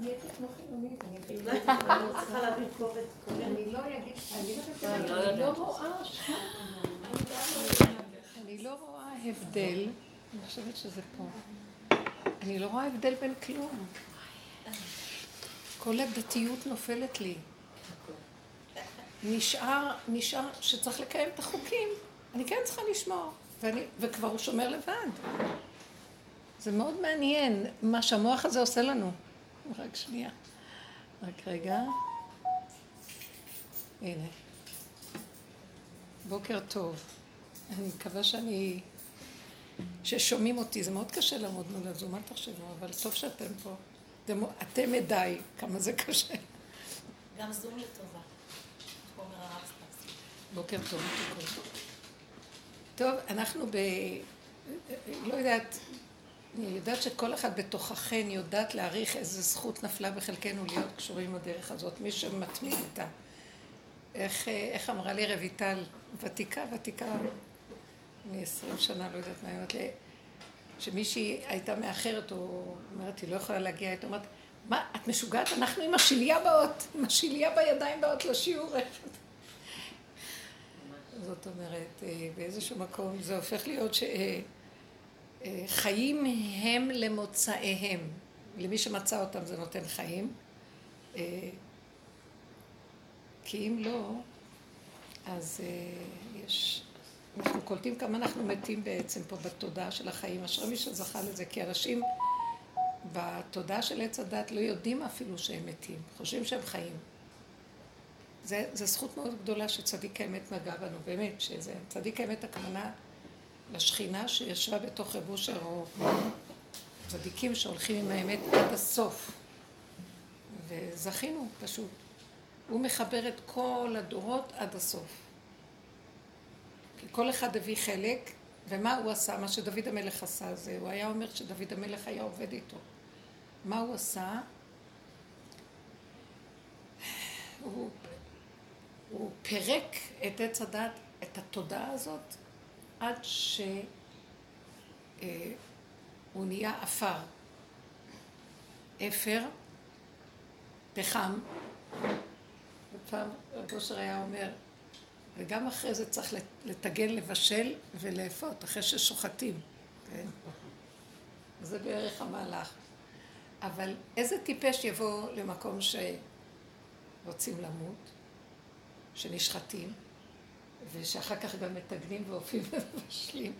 אני לא רואה הבדל, אני חושבת שזה פה. אני לא רואה הבדל בין כלום. כל הדתיות נופלת לי. נשאר, נשאר שצריך לקיים את החוקים. אני כן צריכה לשמור, ואני, וכבר הוא שומר לבד. זה מאוד מעניין מה שהמוח הזה עושה לנו. רק שנייה. רק רגע. הנה. בוקר טוב. אני מקווה שאני... ששומעים אותי. זה מאוד קשה לעמוד מול הזום, אל תחשבו, אבל טוב שאתם פה. אתם, אתם עדיי כמה זה קשה. גם זום לטובה. בוקר טוב. טוב, אנחנו ב... לא יודעת, אני יודעת שכל אחד בתוככן יודעת להעריך איזה זכות נפלה בחלקנו להיות קשורים בדרך הזאת, מי שמתמיד איתה. איך, איך אמרה לי רויטל, ותיקה, ותיקה מ-20 שנה, לא יודעת מה היא אומרת לי, שמישהי הייתה מאחרת, או אומרת, היא לא יכולה להגיע, הייתה אומרת, מה, את משוגעת? אנחנו עם השיליה באות, עם השיליה בידיים באות לשיעור. זאת אומרת, אה, באיזשהו מקום זה הופך להיות שחיים אה, הם למוצאיהם. למי שמצא אותם זה נותן חיים. אה, כי אם לא, אז יש... אנחנו קולטים כמה אנחנו מתים בעצם פה בתודעה של החיים. אשרי מי שזכה לזה, כי אנשים בתודעה של עץ הדת לא יודעים אפילו שהם מתים, חושבים שהם חיים. זה זכות מאוד גדולה שצדיק האמת נגע בנו, באמת, שזה צדיק האמת הכוונה לשכינה שישבה בתוך אושר, או צדיקים שהולכים עם האמת עד הסוף. וזכינו פשוט. הוא מחבר את כל הדורות עד הסוף. כי כל אחד הביא חלק, ומה הוא עשה? מה שדוד המלך עשה זה, הוא היה אומר שדוד המלך היה עובד איתו. מה הוא עשה? הוא הוא פירק את עץ הדת, את התודעה הזאת, עד שהוא אה, נהיה עפר. אפר, פחם, ופעם רב אושר היה אומר, וגם אחרי זה צריך לטגן, לבשל ולאפות, אחרי ששוחטים, כן? זה בערך המהלך. אבל איזה טיפש יבוא למקום שרוצים למות? שנשחטים, ושאחר כך גם מתגנים ואופים ומבשלים.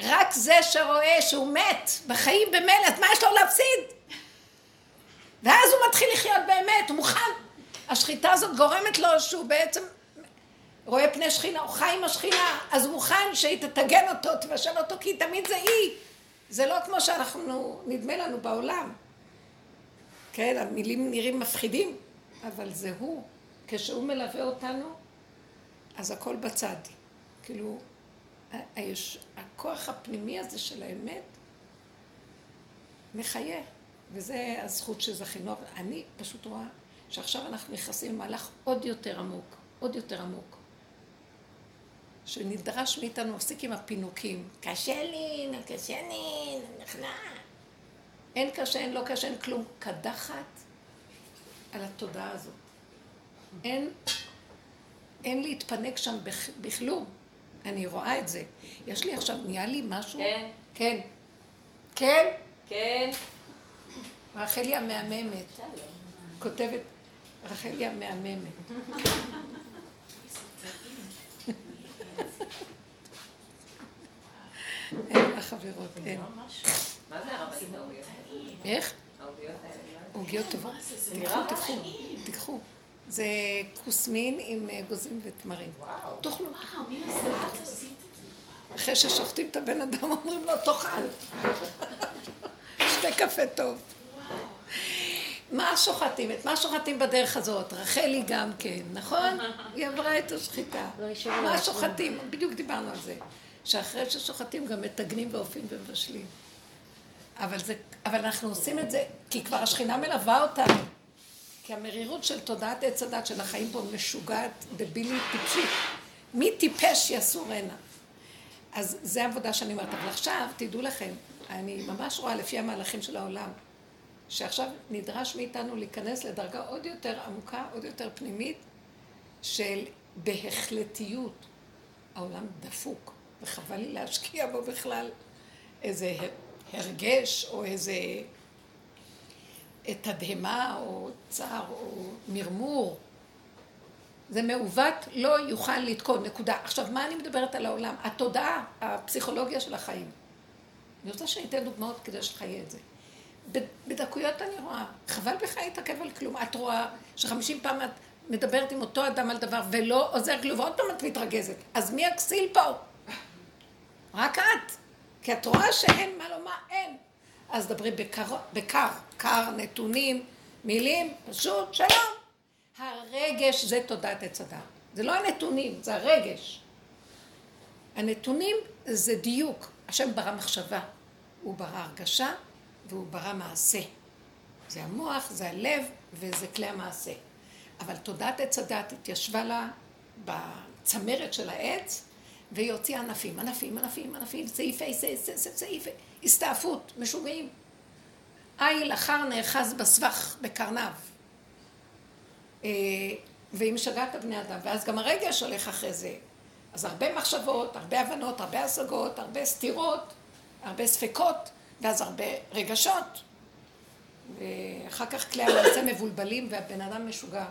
רק זה שרואה שהוא מת בחיים במלט, מה יש לו להפסיד? ואז הוא מתחיל לחיות באמת, הוא מוכן. השחיטה הזאת גורמת לו שהוא בעצם רואה פני שכינה, הוא חי עם השכינה, אז הוא מוכן שהיא תטגן אותו, תבשל אותו, כי תמיד זה היא. זה לא כמו שאנחנו, נדמה לנו בעולם. כן, המילים נראים מפחידים, אבל זה הוא. כשהוא מלווה אותנו, אז הכל בצד. כאילו, היש, הכוח הפנימי הזה של האמת מחיה, וזה הזכות שזכינו. אני פשוט רואה שעכשיו אנחנו נכנסים למהלך עוד יותר עמוק, עוד יותר עמוק. שנדרש מאיתנו להפסיק עם הפינוקים. קשה לי, קשה לי, נכנע. אין קשה, אין לא קשה, אין כלום. קדחת על התודעה הזאת. אין, אין להתפנק שם בכלום. אני רואה את זה. יש לי עכשיו, נהיה לי משהו? כן. כן. כן? כן. רחלי המהממת. כותבת, רחלי המהממת. אין לה חברות, אין. מה זה הרבנית העוגיות? איך? עוגיות טובות. תיקחו, תיקחו, תיקחו. זה כוסמין עם אגוזים ותמרים. תאכלו. אחרי ששוחטים את הבן אדם אומרים לו תאכל. שתי קפה טוב. מה שוחטים? את מה שוחטים בדרך הזאת? רחלי גם כן, נכון? היא עברה את השחיטה. לא, מה שוחטים? בדיוק דיברנו על זה. שאחרי ששוחטים גם מטגנים ואופים ומבשלים. אבל, זה, אבל אנחנו עושים את זה כי כבר השכינה מלווה אותנו. כי המרירות של תודעת עץ הדת של החיים פה משוגעת, דבילית, טיפשית. מי טיפש יסורנה? אז זה העבודה שאני אומרת. אבל עכשיו, תדעו לכם, אני ממש רואה לפי המהלכים של העולם, שעכשיו נדרש מאיתנו להיכנס לדרגה עוד יותר עמוקה, עוד יותר פנימית, של בהחלטיות. העולם דפוק, וחבל לי להשקיע בו בכלל איזה הרגש או איזה תדהמה או צער או מרמור. זה מעוות, לא יוכל לתקון, נקודה. עכשיו, מה אני מדברת על העולם? התודעה, הפסיכולוגיה של החיים. אני רוצה שאני אתן דוגמאות כדי שתחיי את זה. בדקויות אני רואה, חבל בך להתעכב על כלום. את רואה שחמישים פעם את מדברת עם אותו אדם על דבר ולא עוזר כלום, ועוד פעם את מתרגזת. אז מי הכסיל פה? רק את. כי את רואה שאין מה לומר, אין. אז דברי בקר, בקר, קר, נתונים, מילים, פשוט שלום. הרגש זה תודעת עץ הדת. זה לא הנתונים, זה הרגש. הנתונים זה דיוק. השם ברא מחשבה, הוא ברא הרגשה והוא ברא מעשה. זה המוח, זה הלב וזה כלי המעשה. אבל תודעת עץ הדת התיישבה לה בצמרת של העץ והיא הוציאה ענפים, ענפים, ענפים, ענפים, סעיפי, סעיפי, הסתעפות, משוגעים. איל אחר נאחז בסבך, בקרניו. אה, והיא משגעת את הבני אדם, ואז גם הרגש הולך אחרי זה. אז הרבה מחשבות, הרבה הבנות, הרבה השגות, הרבה סתירות, הרבה ספקות, ואז הרבה רגשות. ואחר כך כלי המעשה מבולבלים והבן אדם משוגע.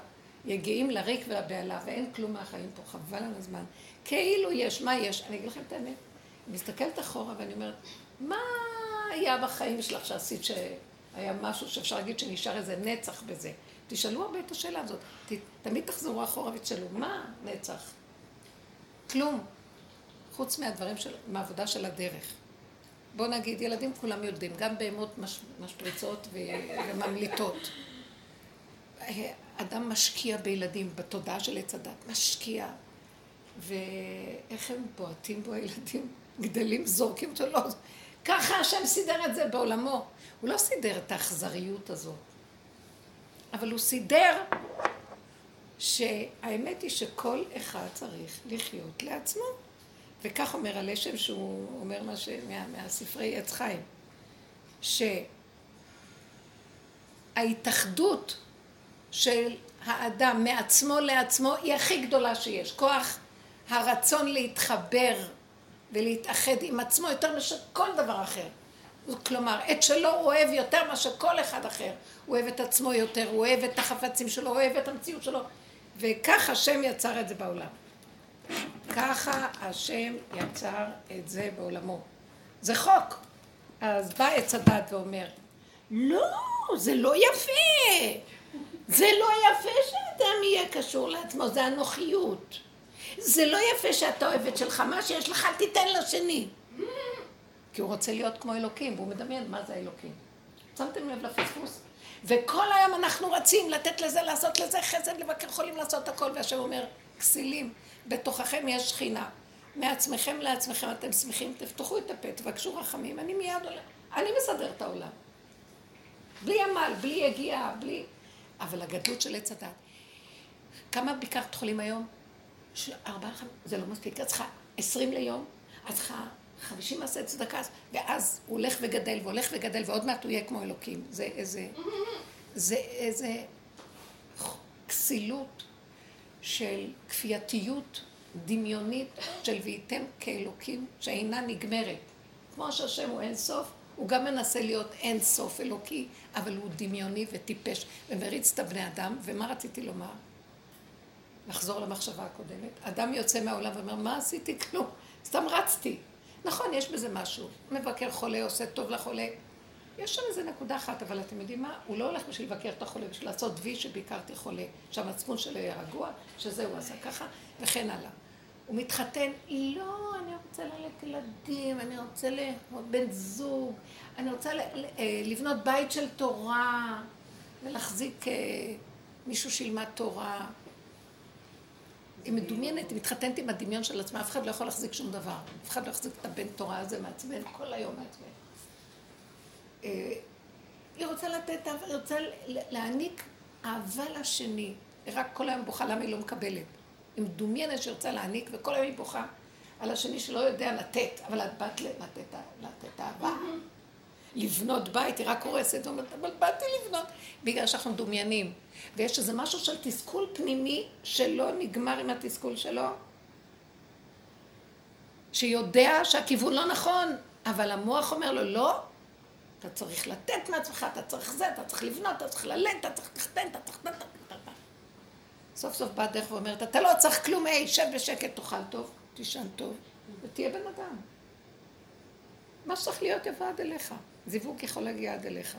יגיעים לריק ולבהלה, ואין כלום מהחיים פה, חבל על הזמן. כאילו יש, מה יש? אני אגיד לכם את האמת. מסתכלת אחורה ואני אומרת, מה היה בחיים שלך שעשית שהיה משהו שאפשר להגיד שנשאר איזה נצח בזה? תשאלו הרבה את השאלה הזאת. ת, תמיד תחזרו אחורה ותשאלו, מה נצח? כלום. חוץ מהדברים של, מהעבודה של הדרך. בואו נגיד, ילדים כולם יודעים, גם בהמות מש, משפריצות וממליטות. אדם משקיע בילדים, בתודעה של עץ הדת, משקיע. ואיך הם בועטים בו הילדים, גדלים, זורקים אותו, לא... ככה השם סידר את זה בעולמו. הוא לא סידר את האכזריות הזאת, אבל הוא סידר שהאמת היא שכל אחד צריך לחיות לעצמו. וכך אומר הלשם שהוא אומר מה ש... מה... מהספרי עץ חיים, שההתאחדות של האדם מעצמו לעצמו היא הכי גדולה שיש. כוח הרצון להתחבר ולהתאחד עם עצמו יותר מאשר כל דבר אחר. כלומר, את שלו הוא אוהב יותר מאשר כל אחד אחר. הוא אוהב את עצמו יותר, הוא אוהב את החפצים שלו, הוא אוהב את המציאות שלו. וכך השם יצר את זה בעולם. ככה השם יצר את זה בעולמו. זה חוק. אז בא עץ הדת ואומר, לא, זה לא יפה. זה לא יפה שאדם יהיה קשור לעצמו, זה אנוכיות. זה לא יפה שאתה אוהב את שלך, מה שיש לך תיתן לשני. כי הוא רוצה להיות כמו אלוקים, והוא מדמיין מה זה אלוקים. שמתם לב לפספוס? וכל היום אנחנו רצים לתת לזה, לעשות לזה חסד, לבקר חולים, לעשות הכל, והשם אומר, כסילים, בתוככם יש שכינה. מעצמכם לעצמכם אתם שמחים, תפתחו את הפה, תבקשו רחמים, אני מיד עולה, אני מסדר את העולם. בלי עמל, בלי יגיעה, בלי... אבל הגדלות של עץ הדת. כמה ביקרת חולים היום? ארבעה, זה לא מספיק, את צריכה עשרים ליום, את צריכה חמישים מעשי צדקה, ואז הוא הולך וגדל והולך וגדל, ועוד מעט הוא יהיה כמו אלוקים. זה איזה, זה איזה כסילות של כפייתיות דמיונית של וייתם כאלוקים שאינה נגמרת. כמו שהשם הוא אין סוף, הוא גם מנסה להיות אין סוף אלוקי, אבל הוא דמיוני וטיפש ומריץ את הבני אדם. ומה רציתי לומר? לחזור למחשבה הקודמת. אדם יוצא מהעולם ואומר, מה עשיתי? כלום. סתם רצתי. נכון, יש בזה משהו. מבקר חולה, עושה טוב לחולה. יש שם איזה נקודה אחת, אבל אתם יודעים מה? הוא לא הולך בשביל לבקר את החולה, בשביל לעשות וי שביקרתי חולה, שהמצפון שלו יהיה רגוע, שזה הוא עשה ככה, וכן הלאה. הוא מתחתן, לא, אני רוצה ללדת ילדים, אני רוצה להיות בן זוג, אני רוצה אה, לבנות בית של תורה, ולהחזיק אה, מישהו שילמד תורה. היא מדומיינת, היא מתחתנת עם הדמיון של עצמה, אף אחד לא יכול להחזיק שום דבר. אף אחד לא יחזיק את הבן תורה הזה מעצבן, כל היום מעצבן. אה, היא רוצה לתת, היא רוצה להעניק אהבה לשני. היא רק כל היום בוכה למה היא לא מקבלת. היא מדומיינת שרוצה להעניק, וכל היום היא בוכה על השני שלא יודע לתת, אבל את באת לתת, לתת אהבה. לבנות בית, היא רק הורסת, אומרת, אבל באתי לבנות, בגלל שאנחנו מדומיינים. ויש איזה משהו של תסכול פנימי שלא נגמר עם התסכול שלו, שיודע שהכיוון לא נכון, אבל המוח אומר לו, לא, אתה צריך לתת מעצמך, אתה צריך זה, אתה צריך לבנות, אתה צריך ללד, אתה צריך לתחתן, אתה צריך... סוף סוף באה דרך ואומרת, אתה לא צריך כלום, היי, שב בשקט, תאכל טוב, תישן טוב, ותהיה בן אדם. מה שצריך להיות יבוא עד אליך. זיווג יכול להגיע עד אליך.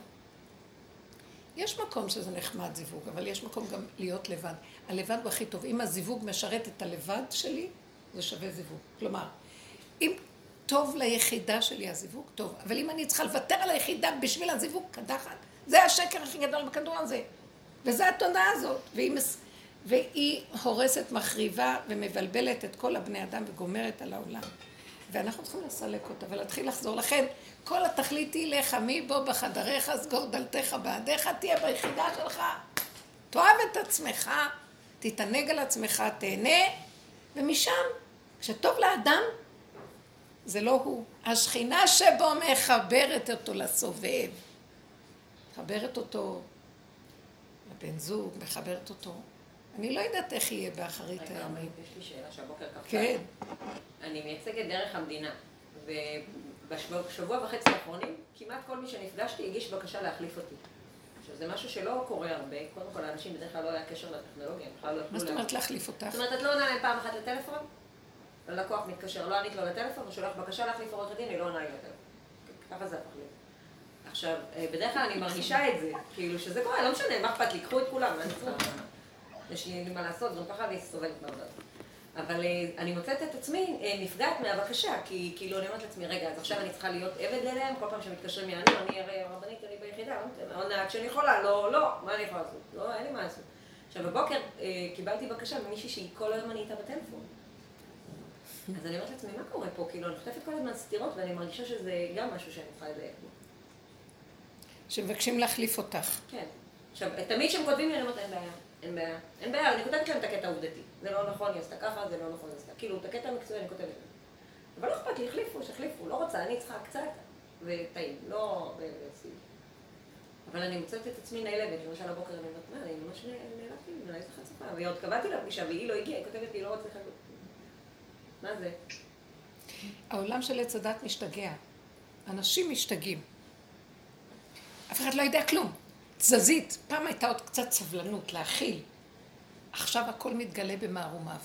יש מקום שזה נחמד זיווג, אבל יש מקום גם להיות לבד. הלבד הוא הכי טוב. אם הזיווג משרת את הלבד שלי, זה שווה זיווג. כלומר, אם טוב ליחידה שלי הזיווג, טוב. אבל אם אני צריכה לוותר על היחידה בשביל הזיווג קדחת, זה השקר הכי גדול בכדור הזה. וזה התודעה הזאת. והיא, מס... והיא הורסת, מחריבה ומבלבלת את כל הבני אדם וגומרת על העולם. ואנחנו צריכים לסלק אותה ולהתחיל לחזור. לכן, כל התכלית היא לך, מי בוא בחדריך, סגור דלתך בעדיך, תהיה ביחידה שלך. תאהב את עצמך, תתענג על עצמך, תהנה, ומשם, כשטוב לאדם, זה לא הוא. השכינה שבו מחברת אותו לסובב. מחברת אותו לבן זוג, מחברת אותו. אני לא יודעת איך יהיה באחרית הימים. יש לי שאלה שהבוקר קפצה. כן. אני מייצגת דרך המדינה, ובשבוע וחצי האחרונים, כמעט כל מי שנפגשתי הגיש בקשה להחליף אותי. עכשיו, זה משהו שלא קורה הרבה. קודם כל, לאנשים בדרך כלל לא היה קשר לטכנולוגיה, הם בכלל לא מה זאת אומרת להחליף אותך? זאת אומרת, את לא עונה להם פעם אחת לטלפון, הלקוח מתקשר, לא ענית לו לטלפון, הוא שולח בקשה להחליף עורך הדין, היא לא עונה לי לטלפון. ככה זה הפך להיות. עכשיו, אה, בדרך כלל אני מרגישה את זה, כאילו שזה קורה, לא משנה, מה אכפת לי, קחו את כולם, מה אני צריכה? יש לי מה לעשות, גם ככה אני סובלת מהעבודה. אבל אה, אני מוצאת את עצמי אה, נפגעת מהבקשה, כי כאילו אני אומרת לעצמי, רגע, אז עכשיו אני צריכה להיות עבד אליהם, כל פעם שמתקשרים יענו, אני הרי רבנית, אני ביחידה, עוד נהג שאני יכולה, לא, לא, מה אני יכולה לעשות? לא, אין לי מה לעשות. עכשיו, בבוקר קיבלתי בקשה ממישהי שהיא כל היום אני איתה בטלפון. אז אני אומרת לעצמי, מה קורה פה? כאילו, אני חוטפת כל הזמן סתירות, ואני מרגישה שזה גם משהו שאני צריכה לדייק בו. שמבקשים להחליף אותך. כן. עכשיו, תמיד כשהם כותבים לי, אני אומרת, אין בעיה, אין בעיה. אין בעיה, אני כותבת להם את הקטע העובדתי. זה לא נכון, היא עשתה ככה, זה לא נכון, היא עשתה. כאילו, את הקטע המקצועי אני כותבת להם. אבל לא אכפת לי, החליפו, שהחליפו. לא רוצה, אני צריכה קצת, וטעים. לא... אבל אני מוצאת את עצמי נעלבת, למשל הבוקר אני אומרת, מה, אני ממש נעלבתי, ואני איזה חצופה, והיא עוד קבעתי לה פגישה, והיא לא הגיעה, היא כותבת לי, לא רוצה לחכות. מה זה? העולם של עץ הדת משתגע. אנשים משתגעים. אף אחד לא יודע כלום. תזזית. פעם הייתה עוד קצת סבלנות להכיל. עכשיו הכל מתגלה במערומיו.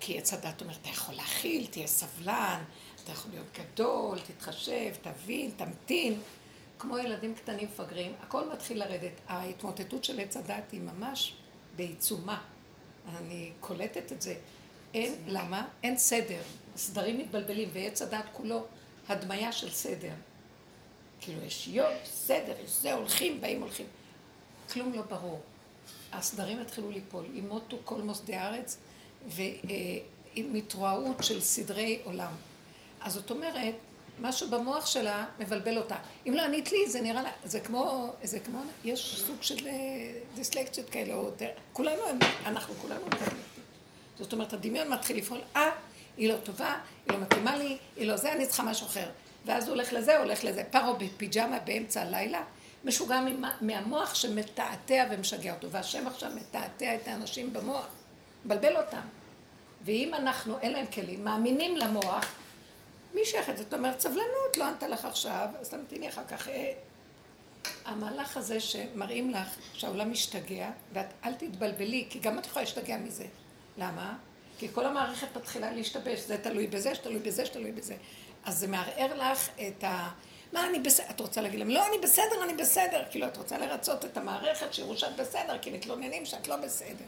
כי עץ הדת אומר, אתה יכול להכיל, תהיה סבלן, אתה יכול להיות גדול, תתחשב, תבין, תמתין. כמו ילדים קטנים מפגרים, הכל מתחיל לרדת. ההתמוטטות של עץ הדת היא ממש בעיצומה. אני קולטת את זה. אין, למה? אין סדר. הסדרים מתבלבלים, ועץ הדת כולו הדמיה של סדר. כאילו יש יום, סדר, יש זה, הולכים, באים, הולכים. כלום לא ברור. הסדרים התחילו ליפול, ימותו כל מוסדי הארץ, ועם התרועעות של סדרי עולם. אז זאת אומרת, משהו במוח שלה מבלבל אותה. אם לא ענית לי, זה נראה לה, זה כמו, זה כמו, יש סוג של אה, דיסלקציות כאלה, או כולנו, אנחנו כולנו זאת אומרת, הדמיון מתחיל לפעול, אה, היא לא טובה, היא לא מתאימה לי, היא לא זה, אני צריכה משהו אחר. ואז הוא הולך לזה, הוא הולך לזה. פרו בפיג'מה באמצע הלילה, משוגע מהמוח שמתעתע ומשגע אותו. והשם עכשיו מתעתע את האנשים במוח, מבלבל אותם. ואם אנחנו, אין להם כלים, מאמינים למוח, מי שייכת? זאת אומרת, סבלנות, לא ענתה לך עכשיו, אז תמתיני אחר כך. אה, המהלך הזה שמראים לך שהעולם משתגע, ואת אל תתבלבלי, כי גם את יכולה להשתגע מזה. למה? כי כל המערכת מתחילה להשתבש, זה תלוי בזה, שתלוי בזה, שתלוי בזה. אז זה מערער לך את ה... מה אני בסדר? את רוצה להגיד להם, לא, אני בסדר, אני בסדר. כאילו, את רוצה לרצות את המערכת, שיראו שאת בסדר, כי מתלוננים שאת לא בסדר.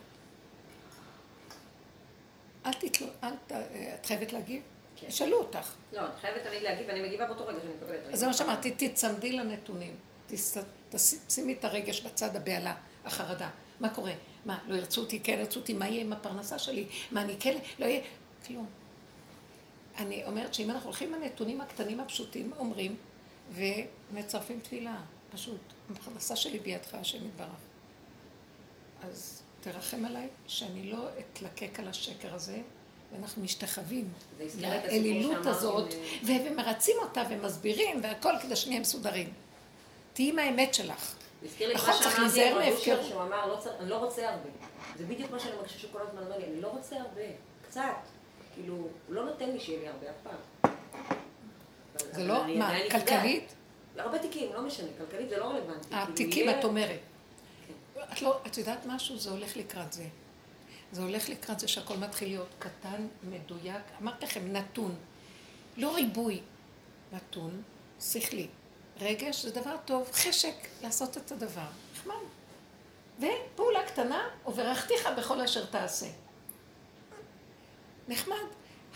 אל תתלו... אל ת... את חייבת להגיב? כן. ישאלו אותך. לא, את חייבת תמיד להגיב, ואני מגיבה באותו רגע שאני מקבלת. אז זה מה שאמרתי, תצמדי לנתונים. תשימי את הרגש בצד הבהלה, החרדה. מה קורה? מה, לא ירצו אותי, כן ירצו אותי, מה יהיה עם הפרנסה שלי? מה, אני כן, לא יהיה... כלום. אני אומרת שאם אנחנו הולכים עם הנתונים הקטנים הפשוטים, אומרים, ומצרפים תפילה, פשוט. הפרנסה שלי בידך, השם יתברך. אז תרחם עליי שאני לא אתלקק על השקר הזה, ואנחנו משתחווים לאלילות הזאת, ו... ומרצים אותה ומסבירים והכל כדי שנהיה מסודרים. תהיי עם האמת שלך. נכון, מה שאמרתי על שהוא אמר, לא אני לא רוצה הרבה. זה בדיוק מה שאני מרגישה שכל הזמן אומר לי, אני לא רוצה הרבה, קצת. כאילו, הוא לא נותן לי שיהיה לי הרבה אף פעם. זה לא, מה, כלכלית? הרבה תיקים, לא משנה, כלכלית זה לא רלוונטי. התיקים, כאילו, את אומרת. כן. את לא, את יודעת משהו? זה הולך לקראת זה. זה הולך לקראת זה שהכל מתחיל להיות קטן, מדויק. אמרתי לכם, נתון. לא ריבוי, נתון, שכלי. רגש זה דבר טוב, חשק לעשות את הדבר. נחמד. ופעולה קטנה, וברכתיך בכל אשר תעשה. נחמד.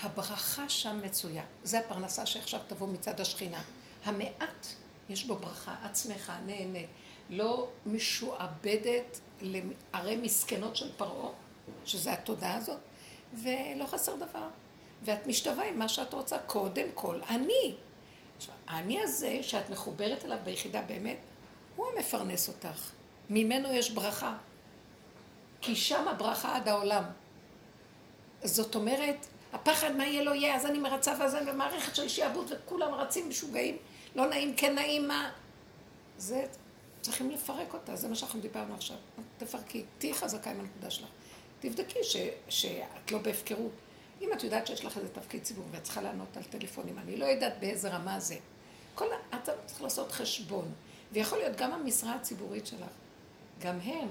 הברכה שם מצויה. זה הפרנסה שעכשיו תבוא מצד השכינה. המעט, יש בו ברכה, עצמך, נהנה. לא משועבדת לערי מסכנות של פרעה, שזה התודעה הזאת, ולא חסר דבר. ואת משתווה עם מה שאת רוצה, קודם כל, אני. עכשיו, האני הזה, שאת מחוברת אליו ביחידה באמת, הוא המפרנס אותך. ממנו יש ברכה. כי שם הברכה עד העולם. זאת אומרת, הפחד מה יהיה לא יהיה, אז אני מרצה ואז אני במערכת של שיעבוד וכולם רצים משוגעים, לא נעים, כן נעים, מה? זה, צריכים לפרק אותה, זה מה שאנחנו דיברנו עכשיו. תפרקי, תהיי חזקה עם הנקודה שלך. תבדקי ש, שאת לא בהפקרות. אם את יודעת שיש לך איזה תפקיד ציבור ואת צריכה לענות על טלפונים, אני לא יודעת באיזה רמה זה. כל, אתה צריך לעשות חשבון. ויכול להיות גם המשרה הציבורית שלך, גם הם.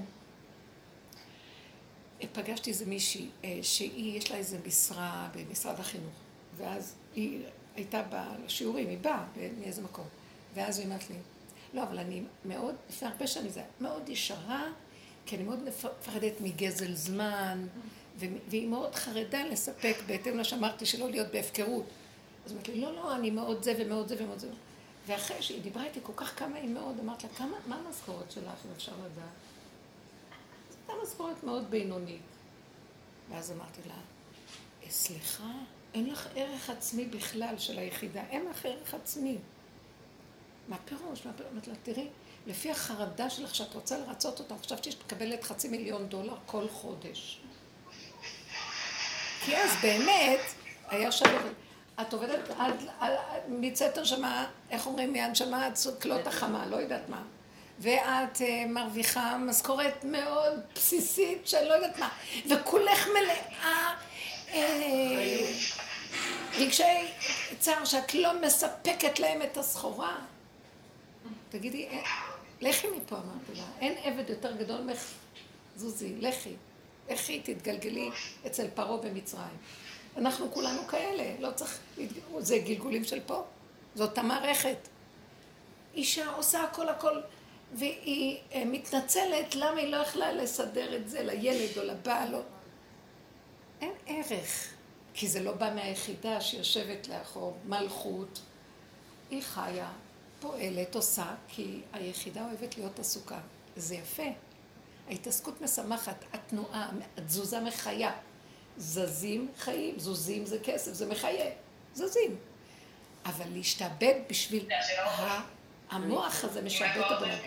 פגשתי איזה מישהי אה, שהיא, יש לה איזה משרה במשרד החינוך, ואז היא הייתה באה לשיעורים, היא באה מאיזה מקום, ואז היא אמרת לי, לא, אבל אני מאוד, לפני הרבה שנים זה מאוד ישרה, כי אני מאוד מפחדת מגזל זמן, והיא מאוד חרדה לספק בהתאם למה שאמרתי, שלא להיות בהפקרות. אז אמרתי לי, לא, לא, אני מאוד זה ומאוד זה ומאוד זה. ואחרי שהיא דיברה איתי כל כך כמה היא מאוד, אמרת לה, כמה, מה המשכורת שלך, אם אפשר לדעת? הייתה משכורת מאוד בינונית. ואז אמרתי לה, סליחה, אין לך ערך עצמי בכלל של היחידה, אין לך ערך עצמי. מה פירוש? מה פירוש? אמרתי לה, תראי, לפי החרדה שלך שאת רוצה לרצות אותה, חשבתי שאת מקבלת חצי מיליון דולר כל חודש. כי אז באמת היה שווה... את עובדת עד, מצאת הנשמה, איך אומרים, מהנשמה עד כלות החמה, לא יודעת מה. ואת uh, מרוויחה משכורת מאוד בסיסית שאני לא יודעת מה, וכולך מלאה אה, רגשי צער שאת לא מספקת להם את הסחורה. תגידי, אה, לכי מפה, אמרתי לה, אין עבד יותר גדול ממך, זוזי, לכי. לכי, תתגלגלי אצל פרעה במצרים. אנחנו כולנו כאלה, לא צריך, זה גלגולים של פה, זאת המערכת. אישה עושה הכל הכל, והיא אה, מתנצלת למה היא לא יכלה לסדר את זה לילד או לבעל. או... אין ערך, כי זה לא בא מהיחידה שיושבת לאחור, מלכות. היא חיה, פועלת, עושה, כי היחידה אוהבת להיות עסוקה. זה יפה. ההתעסקות משמחת, התנועה, התזוזה מחיה. זזים חיים, זוזים זה כסף, זה מחיה, זזים. אבל להשתעבד בשביל המוח הזה משעבד את הבן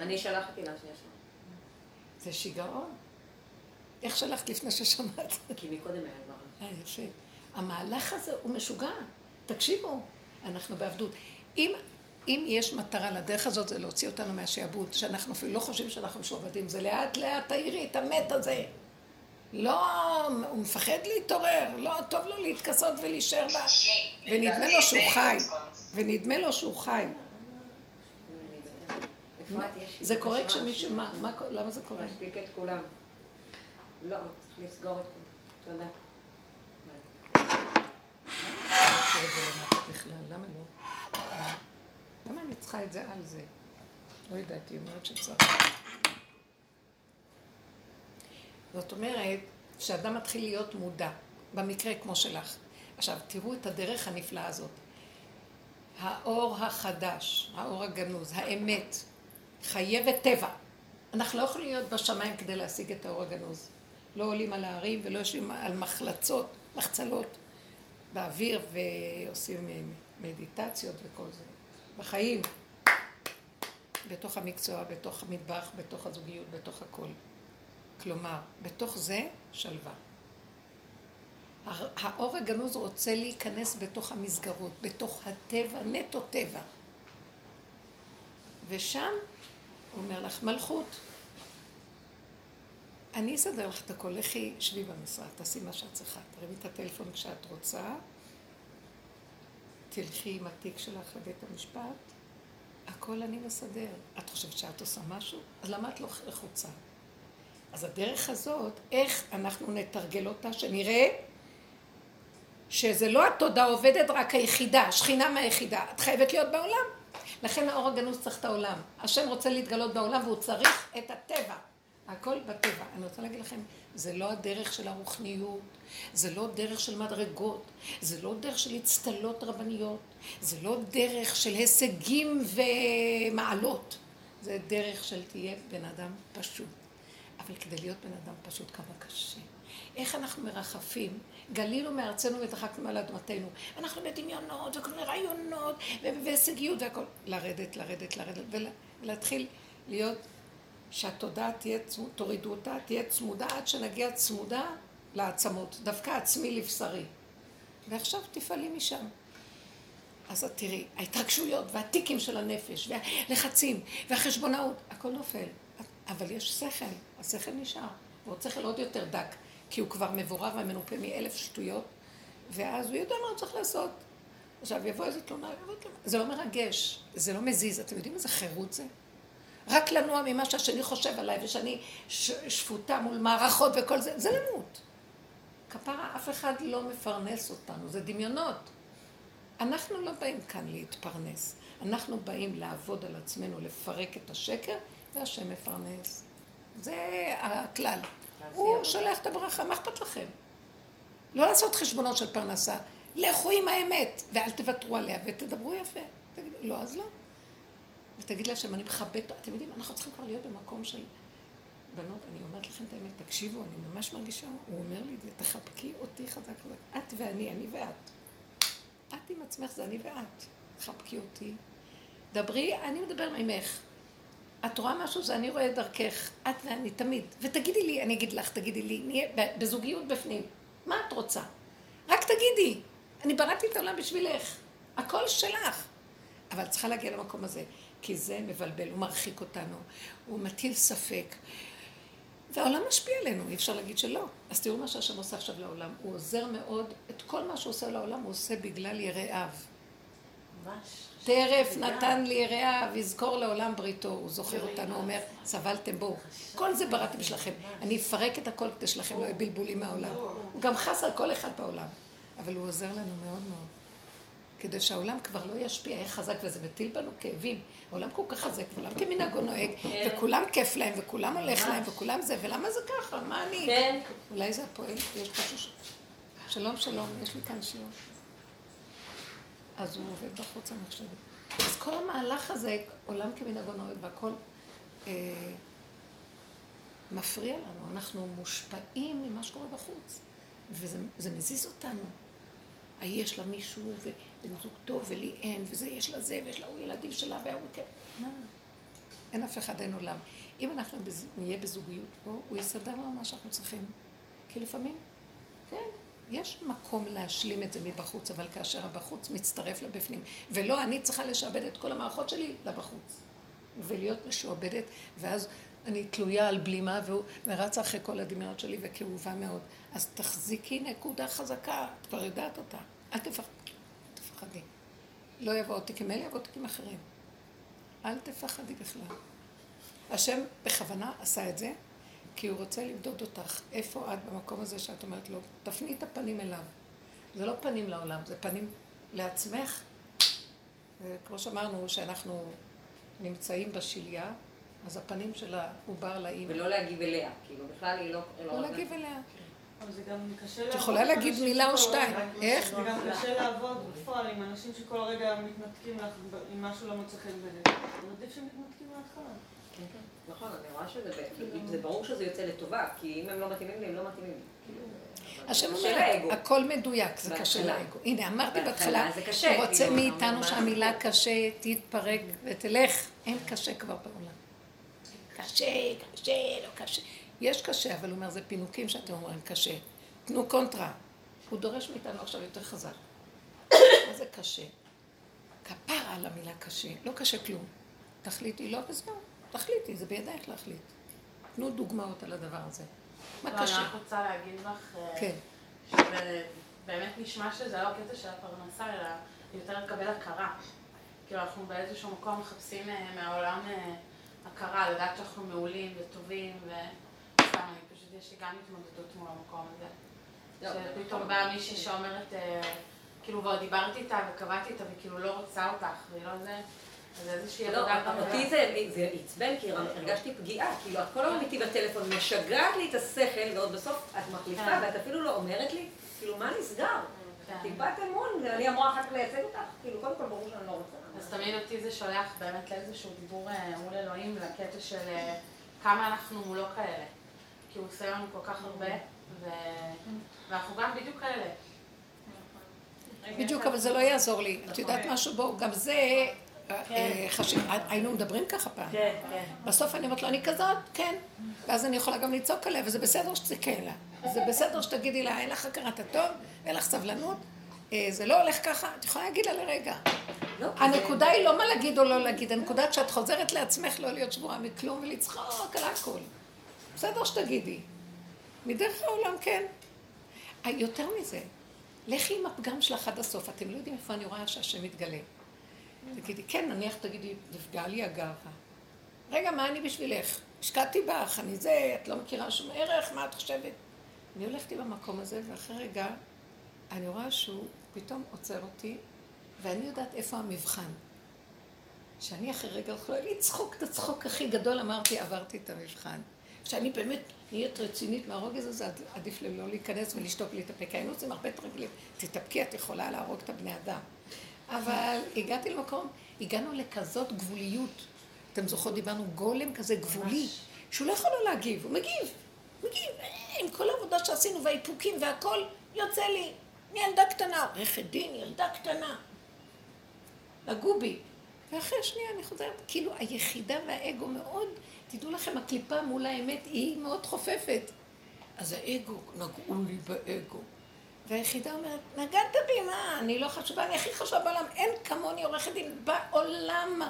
אני שלחתי לה שנייה זה שיגעון. איך שלחת לפני ששמעת? כי מקודם היה כבר. אה, יפה. המהלך הזה הוא משוגע. תקשיבו, אנחנו בעבדות. אם, אם יש מטרה לדרך הזאת, זה להוציא אותנו מהשעבוד, שאנחנו אפילו לא חושבים שאנחנו משועבדים, זה לאט לאט תאירי את המת הזה. לא, הוא מפחד להתעורר, לא טוב לו להתכסות ולהישאר בה, ונדמה לו שהוא חי, ונדמה לו שהוא חי. זה קורה כשמישהו, מה, למה זה קורה? להשתיק את כולם. לא, צריך לסגור את כולם. תודה. למה לא? למה אני צריכה את זה על זה? לא יודעת, היא אומרת שצריך. זאת אומרת, שאדם מתחיל להיות מודע, במקרה כמו שלך. עכשיו, תראו את הדרך הנפלאה הזאת. האור החדש, האור הגנוז, האמת, חייבת טבע. אנחנו לא יכולים להיות בשמיים כדי להשיג את האור הגנוז. לא עולים על ההרים ולא יושבים על מחלצות, מחצלות באוויר ועושים מדיטציות וכל זה. בחיים, בתוך המקצוע, בתוך המטבח, בתוך הזוגיות, בתוך הכל. כלומר, בתוך זה שלווה. האור הגנוז רוצה להיכנס בתוך המסגרות, בתוך הטבע, נטו טבע. ושם הוא אומר לך, מלכות. אני אסדר לך את הכל, לכי, שבי במשרד, תעשי מה שאת צריכה. תרימי את הטלפון כשאת רוצה, תלכי עם התיק שלך לבית המשפט, הכל אני מסדר. את חושבת שאת עושה משהו? אז למה את לא לחוצה? אז הדרך הזאת, איך אנחנו נתרגל אותה, שנראה שזה לא התודה עובדת, רק היחידה, שכינה מהיחידה. את חייבת להיות בעולם. לכן האור הגנוז צריך את העולם. השם רוצה להתגלות בעולם והוא צריך את הטבע. הכל בטבע. אני רוצה להגיד לכם, זה לא הדרך של הרוחניות, זה לא דרך של מדרגות, זה לא דרך של אצטלות רבניות, זה לא דרך של הישגים ומעלות, זה דרך של תהיה בן אדם פשוט. אבל כדי להיות בן אדם פשוט כמה קשה. איך אנחנו מרחפים? גלינו מארצנו ודחקנו על אדמתנו. אנחנו בדמיונות וכל מיני רעיונות והישגיות והכל. לרדת, לרדת, לרדת ולהתחיל להיות שהתודעה תהיה, תורידו אותה, תהיה צמודה עד שנגיע צמודה לעצמות, דווקא עצמי לבשרי. ועכשיו תפעלי משם. אז את תראי, ההתרגשויות והטיקים של הנפש, והלחצים, והחשבונאות, הכל נופל. אבל יש שכל, השכל נשאר, ועוד שכל עוד יותר דק, כי הוא כבר מבורר ומנופה מאלף שטויות, ואז הוא יודע מה הוא צריך לעשות. עכשיו יבוא איזה תלונה, זה לא מרגש, זה לא מזיז, אתם יודעים איזה חירות זה? רק לנוע ממה שהשני חושב עליי, ושאני שפוטה מול מערכות וכל זה, זה למות. כפרה, אף אחד לא מפרנס אותנו, זה דמיונות. אנחנו לא באים כאן להתפרנס, אנחנו באים לעבוד על עצמנו, לפרק את השקר, והשם מפרנס. זה הכלל. הוא שולח את הברכה, מה אכפת לכם? לא לעשות חשבונות של פרנסה. לכו עם האמת, ואל תוותרו עליה, ותדברו יפה. תגידו, לא, אז לא. ותגיד להשם, אני מכבד, אתם יודעים, אנחנו צריכים כבר להיות במקום של בנות, אני אומרת לכם את האמת, תקשיבו, אני ממש מרגישה, הוא אומר לי את זה, תחבקי אותי חזק חזק, את ואני, אני ואת. את עם עצמך, זה אני ואת. חבקי אותי. דברי, אני מדבר ממך. את רואה משהו, זה אני רואה דרכך, את ואני, תמיד. ותגידי לי, אני אגיד לך, תגידי לי, נהיה בזוגיות בפנים. מה את רוצה? רק תגידי. אני בראתי את העולם בשבילך. הכל שלך. אבל צריכה להגיע למקום הזה. כי זה מבלבל, הוא מרחיק אותנו, הוא מטיל ספק. והעולם משפיע עלינו, אי אפשר להגיד שלא. אז תראו מה שהשם עושה עכשיו לעולם. הוא עוזר מאוד, את כל מה שהוא עושה לעולם הוא עושה בגלל יראיו. טרף נתן לי יראיו, יזכור לעולם בריתו, הוא זוכר אותנו, אומר, סבלתם בו. כל זה בראתי בשבילכם. אני אפרק את הכל כדי שלכם לא יהיו בלבולים מהעולם. הוא גם חס על כל אחד בעולם. אבל הוא עוזר לנו מאוד מאוד. כדי שהעולם כבר לא ישפיע, יהיה חזק, וזה מטיל בנו כאבים. העולם כל כך חזק, ועולם כמנהגו נוהג, כן. וכולם כיף להם, וכולם הולך להם, וכולם זה, ולמה זה ככה? מה אני? כן. אולי זה הפועל, יש משהו ש... שלום, שלום, יש לי כאן שיעור. אז הוא עובד בחוץ, חושבת. אז כל המהלך הזה, עולם כמנהגו נוהג, והכל אה, מפריע לנו. אנחנו מושפעים ממה שקורה בחוץ, וזה מזיז אותנו. ההיא יש לה מישהו, ובן זוג טוב, ולי אין, וזה יש לה זה, ויש לה הוא ילדים שלה, והוא כן. מה? אין אף אחד, אין עולם. אם אנחנו נהיה בזוגיות פה, הוא יסדר לנו מה שאנחנו צריכים. כי לפעמים, כן, יש מקום להשלים את זה מבחוץ, אבל כאשר הבחוץ מצטרף לבפנים, ולא אני צריכה לשעבד את כל המערכות שלי לבחוץ, ולהיות משועבדת, ואז אני תלויה על בלימה ורצה אחרי כל הדמיונות שלי וכאובה מאוד. אז תחזיקי נקודה חזקה, את כבר יודעת אותה. אל תפחדי. לא יבואו תיקים אלה, יבואו תיקים אחרים. אל תפחדי בכלל. השם בכוונה עשה את זה, כי הוא רוצה למדוד אותך. איפה את במקום הזה שאת אומרת לו, תפני את הפנים אליו. זה לא פנים לעולם, זה פנים לעצמך. וכמו שאמרנו, שאנחנו נמצאים בשליה, אז הפנים של העובר לאימא. ולא להגיב אליה, כאילו בכלל היא לא... לא, לא להגיב אליה. אבל זה גם קשה לעבוד. את יכולה להגיד מילה או שתיים. איך? זה גם קשה לעבוד בפועל עם אנשים שכל הרגע מתנתקים לך אם משהו לא מוצא חן ביניהם. עדיף שמתנתקים מההתחלה. נכון, אני רואה שזה, זה ברור שזה יוצא לטובה, כי אם הם לא מתאימים לי, הם לא מתאימים לי. כאילו, השם אומר, הכל מדויק, זה קשה לאגו. הנה, אמרתי בהתחלה, הוא רוצה כאילו, מאיתנו שהמילה קשה תתפרק ותלך. אין קשה כבר בעולם. קשה, קשה, לא קשה. יש קשה, אבל הוא אומר, זה פינוקים שאתם אומרים קשה. תנו קונטרה. הוא דורש מאיתנו עכשיו יותר חזק. מה זה קשה? כפרה על המילה קשה, לא קשה כלום. תחליטי לא וזהו, תחליטי, זה בידייך להחליט. תנו דוגמאות על הדבר הזה. מה לא, קשה? אני רק רוצה להגיד לך, אה, כן. שבאמת נשמע שזה לא קטע של הפרנסה, אלא יותר לקבל הכרה. כאילו אנחנו באיזשהו מקום מחפשים אה, מהעולם אה, הכרה, לדעת שאנחנו מעולים וטובים, וסתם, אני פשוט, יש לי גם התמודדות מול המקום הזה. לא, שפתאום באה מישהי שאומרת, כאילו, כבר דיברתי איתה וקבעתי איתה וכאילו לא רוצה אותך, והיא לא זה, לא, אותי זה זה עצבן, כי הרגשתי פגיעה. כאילו, את כל הזמן איתי בטלפון, משגעת לי את השכל, ועוד בסוף את מחליפה, כן. ואת אפילו לא אומרת לי, כאילו, מה נסגר? כן. טיפת אמון, ואני אמורה אחר כך לייצג אותך? כאילו, קודם כל ברור שאני לא רוצה. אז תמיד אותי זה שולח באמת לאיזשהו דיבור אה, מול אלוהים, לקטע של אה, כמה אנחנו מולו כאלה. כי הוא עושה לנו כל כך הרבה. ואנחנו גם בדיוק כאלה. בדיוק, אבל זה לא יעזור לי. את יודעת משהו? בואו, גם זה. היינו מדברים ככה פעם. כן, כן. בסוף אני אומרת לו, אני כזאת, כן. ואז אני יכולה גם לצעוק עליה, וזה בסדר שתצעקי לה. זה בסדר שתגידי לה, אין לך הכרת הטוב, אין לך סבלנות, אה, זה לא הולך ככה, את יכולה להגיד לה לרגע. לא, הנקודה היא לא מה להגיד או לא להגיד, הנקודה שאת חוזרת לעצמך לא להיות שבורה מכלום ולצחוק על הכל. בסדר שתגידי. מדרך העולם כן. אה, יותר מזה, לכי עם הפגם שלך עד הסוף, אתם לא יודעים איפה אני רואה שהשם מתגלה. תגידי, כן, נניח תגידי, נפגעה לי הגאווה. רגע, מה אני בשבילך? השקעתי בך, אני זה, את לא מכירה שום ערך, מה את חושבת? אני הולכת עם המקום הזה, ואחרי רגע, אני רואה שהוא פתאום עוצר אותי, ואני יודעת איפה המבחן. שאני אחרי רגע יכולה לצחוק את הצחוק הכי גדול, אמרתי, עברתי את המבחן. כשאני באמת נהיית רצינית מהרוגז הזה, עד- עדיף לי לא להיכנס ולשתוק כי היינו עושים הרבה תרגילים. תתאפקי, את יכולה להרוג את הבני אדם. אבל הגעתי למקום, הגענו לכזאת גבוליות. אתם זוכרות, דיברנו גולם כזה גבולי, שהוא לא יכול לא להגיב, הוא מגיב, מגיב, אה, עם כל העבודה שעשינו והאיפוקים והכל, יוצא לי. אני ילדה קטנה, עורכת דין, ילדה קטנה. נגעו בי. ואחרי שנייה אני חוזרת, כאילו היחידה והאגו מאוד, תדעו לכם, הקליפה מול האמת היא מאוד חופפת. אז האגו, נגעו לי באגו. והיחידה אומרת, נגעת בי, מה? אני לא חשובה, אני הכי חשובה בעולם, אין כמוני עורכת דין בעולם.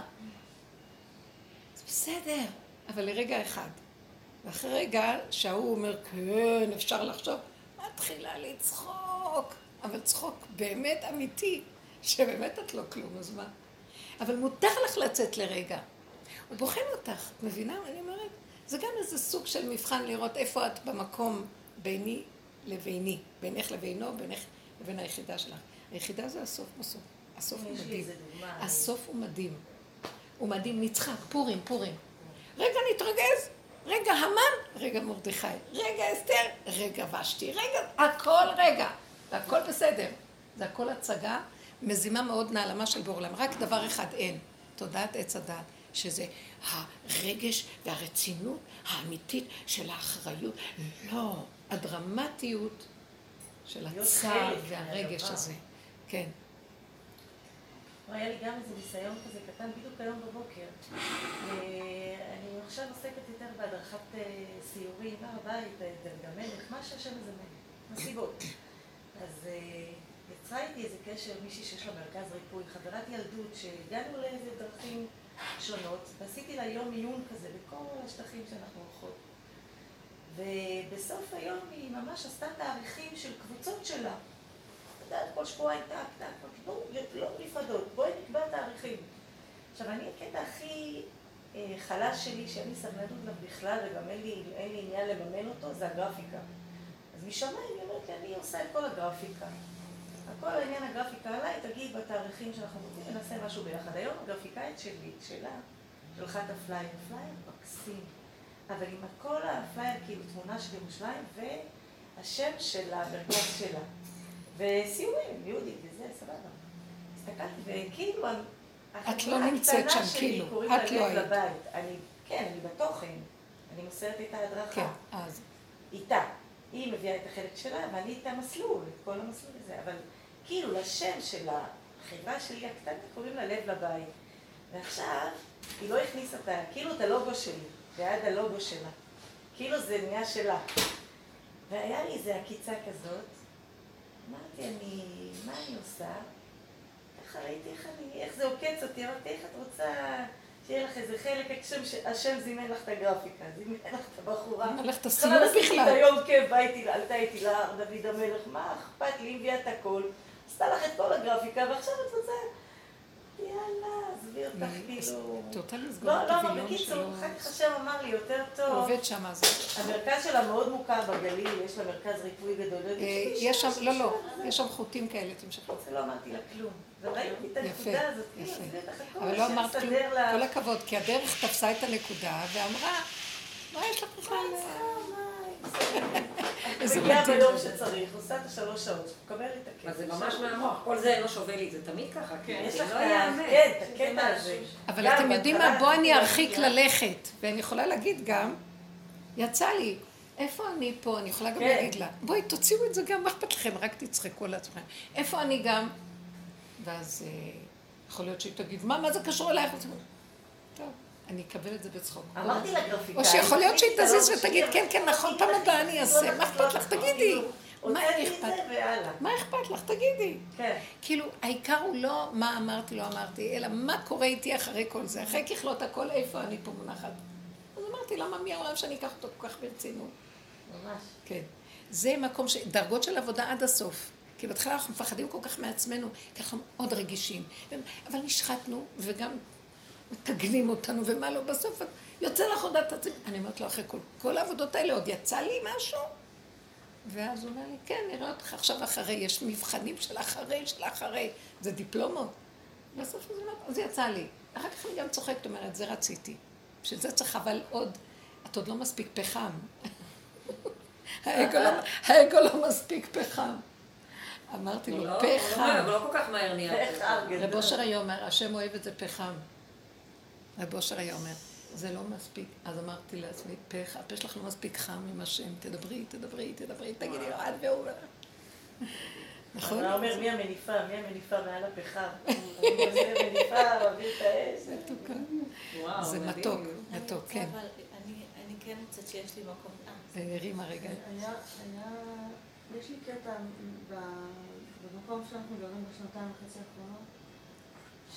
זה בסדר, אבל לרגע אחד. ואחרי רגע שההוא אומר, כן, אפשר לחשוב, מתחילה לצחוק, אבל צחוק באמת אמיתי, שבאמת את לא כלום, אז מה? אבל מותר לך לצאת לרגע. הוא בוחן אותך, את מבינה אני אומרת? זה גם איזה סוג של מבחן לראות איפה את במקום ביני לביני, בינך לבינו, בינך לבין היחידה שלך. היחידה זה הסוף בסוף. הסוף הוא מדהים. הסוף הוא מדהים. הוא מדהים, נצחק, פורים, פורים. רגע נתרגז, רגע המן, רגע מרדכי, רגע אסתר, רגע ושתי, רגע, הכל רגע, והכל בסדר. זה הכל הצגה, מזימה מאוד נעלמה של בעולם. רק דבר אחד אין, תודעת עץ הדעת, שזה הרגש והרצינות האמיתית של האחריות. לא, הדרמטיות של הצער והרגש. הזה. כן. היה לי גם איזה ניסיון כזה קטן בדיוק היום בבוקר. אה, אני עכשיו עוסקת יותר בהדרכת אה, סיורים, הר הבית, המלך, מה שהשם מזמן, מסיבות. אז אה, יצרה איתי איזה קשר מישהי שיש לה מרכז ריפוי, חברת ילדות, שהגענו לאיזה דרכים שונות, ועשיתי לה יום עיון כזה בכל השטחים שאנחנו הולכות. ובסוף היום היא ממש עשתה תאריכים של קבוצות שלה. את יודעת, כל שבועיים טק, טק, טק, בואו, לא נפרדות, בואי נקבע תאריכים. עכשיו, אני, הקטע הכי אה, חלש שלי, שאין לי סבלנות אליו בכלל, וגם אין לי, אין לי עניין לממן אותו, זה הגרפיקה. אז משמיים היא אומרת לי, אני עושה את כל הגרפיקה. הכל העניין הגרפיקה עליי, תגיד בתאריכים שאנחנו רוצים, נעשה משהו ביחד. היום הגרפיקאית שלי, שלה, שלחה את הפלייר, פלייר מקסים. אבל עם כל הפלייר, כאילו תמונה של ירושלים, והשם של המרכז שלה. וסיורים, יהודית וזה, סבבה. הסתכלתי, וכאילו, את לא נמצאת שם, כאילו, את לא היית. לבית. אני, כן, אני בתוכן. אני מוסרת את ההדרכה. כן, אז. איתה. היא מביאה את החלק שלה, ואני איתה מסלול, את כל המסלול הזה. אבל כאילו, לשם של החברה שלי הקטנה קוראים לה לב לבית. ועכשיו, היא לא הכניסה את ה... כאילו את הלוגו שלי, ועד הלוגו שלה. כאילו זה נהיה שלה. והיה לי איזו עקיצה כזאת, אמרתי, אני, מה אני עושה? ככה ראיתי איך אני, איך זה עוקץ אותי, אמרתי, איך את רוצה שיהיה לך איזה חלק, השם, השם זימן לך את הגרפיקה, זימן לך את הבחורה. לך את הסיום בכלל את בכלל. היום כיף, עלתה איתי להר, דוד המלך, מה אכפת לי, הביאה את הכל, עשתה לך את כל הגרפיקה, ועכשיו את רוצה, יאללה, עזבי אותך, כאילו... לא, את לא, הווילון בקיצור. אחר כך השם אמר לי, יותר טוב. עובד שם, אז... המרכז שלה מאוד מוכר בגליל, יש לה מרכז ריפוי גדול. אה, יש שם, לא, לא, יש שם חוטים כאלה, תמשכי. זה לא אמרתי לה כלום. וראיתי את הנקודה הזאת, כאילו, אבל לא אמרת כלום. כל הכבוד, כי הדרך תפסה את הנקודה ואמרה, מה יש לך בכלל? איזה מגיעה מדהים. ביום שצריך, עושה את השלוש שעות, מקבל לי את הכסף. אז זה ממש מהמוח, כל זה אינו שווה לי, זה תמיד ככה, כן, יש זה לך לא את ה- ייאמן. כן, את הקטע הזה. אבל אתם יודעים מה? בואו אני ארחיק. ללכת. ואני יכולה להגיד גם, יצא לי, איפה אני פה? אני יכולה גם כן. להגיד לה, בואי תוציאו את זה גם, מה אכפת לכם? רק תצחקו על עצמכם. איפה אני גם? ואז אה, יכול להיות שהיא תגיד, מה, מה זה קשור אלייך? טוב, אני אקבל את זה בצחוק. אמרתי לגרפיקאי. או שיכול להיות שהיא תכניסי את תזיז הלו"ז ותגיד, כן, כן, נכון, פעם הבאה אני אעשה, מה אכפת לך? תגידי. כאילו, מה אכפת? מה לך? תגידי. כן. כאילו, העיקר הוא לא מה אמרתי, לא אמרתי, אלא מה קורה איתי אחרי כל זה. אחרי ככלות הכל, איפה אני פה מונחת. אז אמרתי, למה מי העולם שאני אקח אותו כל כך ברצינות? ממש. כן. זה מקום ש... דרגות של עבודה עד הסוף. כי בהתחלה אנחנו מפחדים כל כך מעצמנו, כי אנחנו מאוד רגישים. אבל נשחטנו, וגם מתגנים אותנו, ומה לא, בסוף יוצא לך עוד את עצמי. אני אומרת לו, אחרי כל, כל העבודות האלה, עוד יצא לי משהו? ואז הוא אומר לי, כן, נראה אותך עכשיו אחרי, יש מבחנים של אחרי, של אחרי, זה דיפלומות. בסוף אז, אמרת, אז יצא לי. אחר כך אני גם צוחקת, אומרת, זה רציתי. בשביל זה צריך אבל עוד, את עוד לא מספיק פחם. האגו לא, האגו לא מספיק פחם. אמרתי הוא לו, לא- הוא לא- פחם. הוא לא כל כך מהר נהיה. רב אושר היה אומר, השם אוהב את זה פחם. רב אושר היה אומר, זה לא מספיק. אז אמרתי לעצמי, פחם, הפה שלך לא מספיק חם עם השם, תדברי, תדברי, תדברי, תגידי לו, את והוא. נכון? הוא אומר, מי המניפה? מי המניפה מעל הפחם? זה. מתוק, אני מתוק, כן. אבל אני, אני כן מוצאת שיש לי מקום. אה, זה הרימה רגע. היה, היה, יש לי קטע ב- במקום שאנחנו גרים בשנתיים וחצי האחרונות,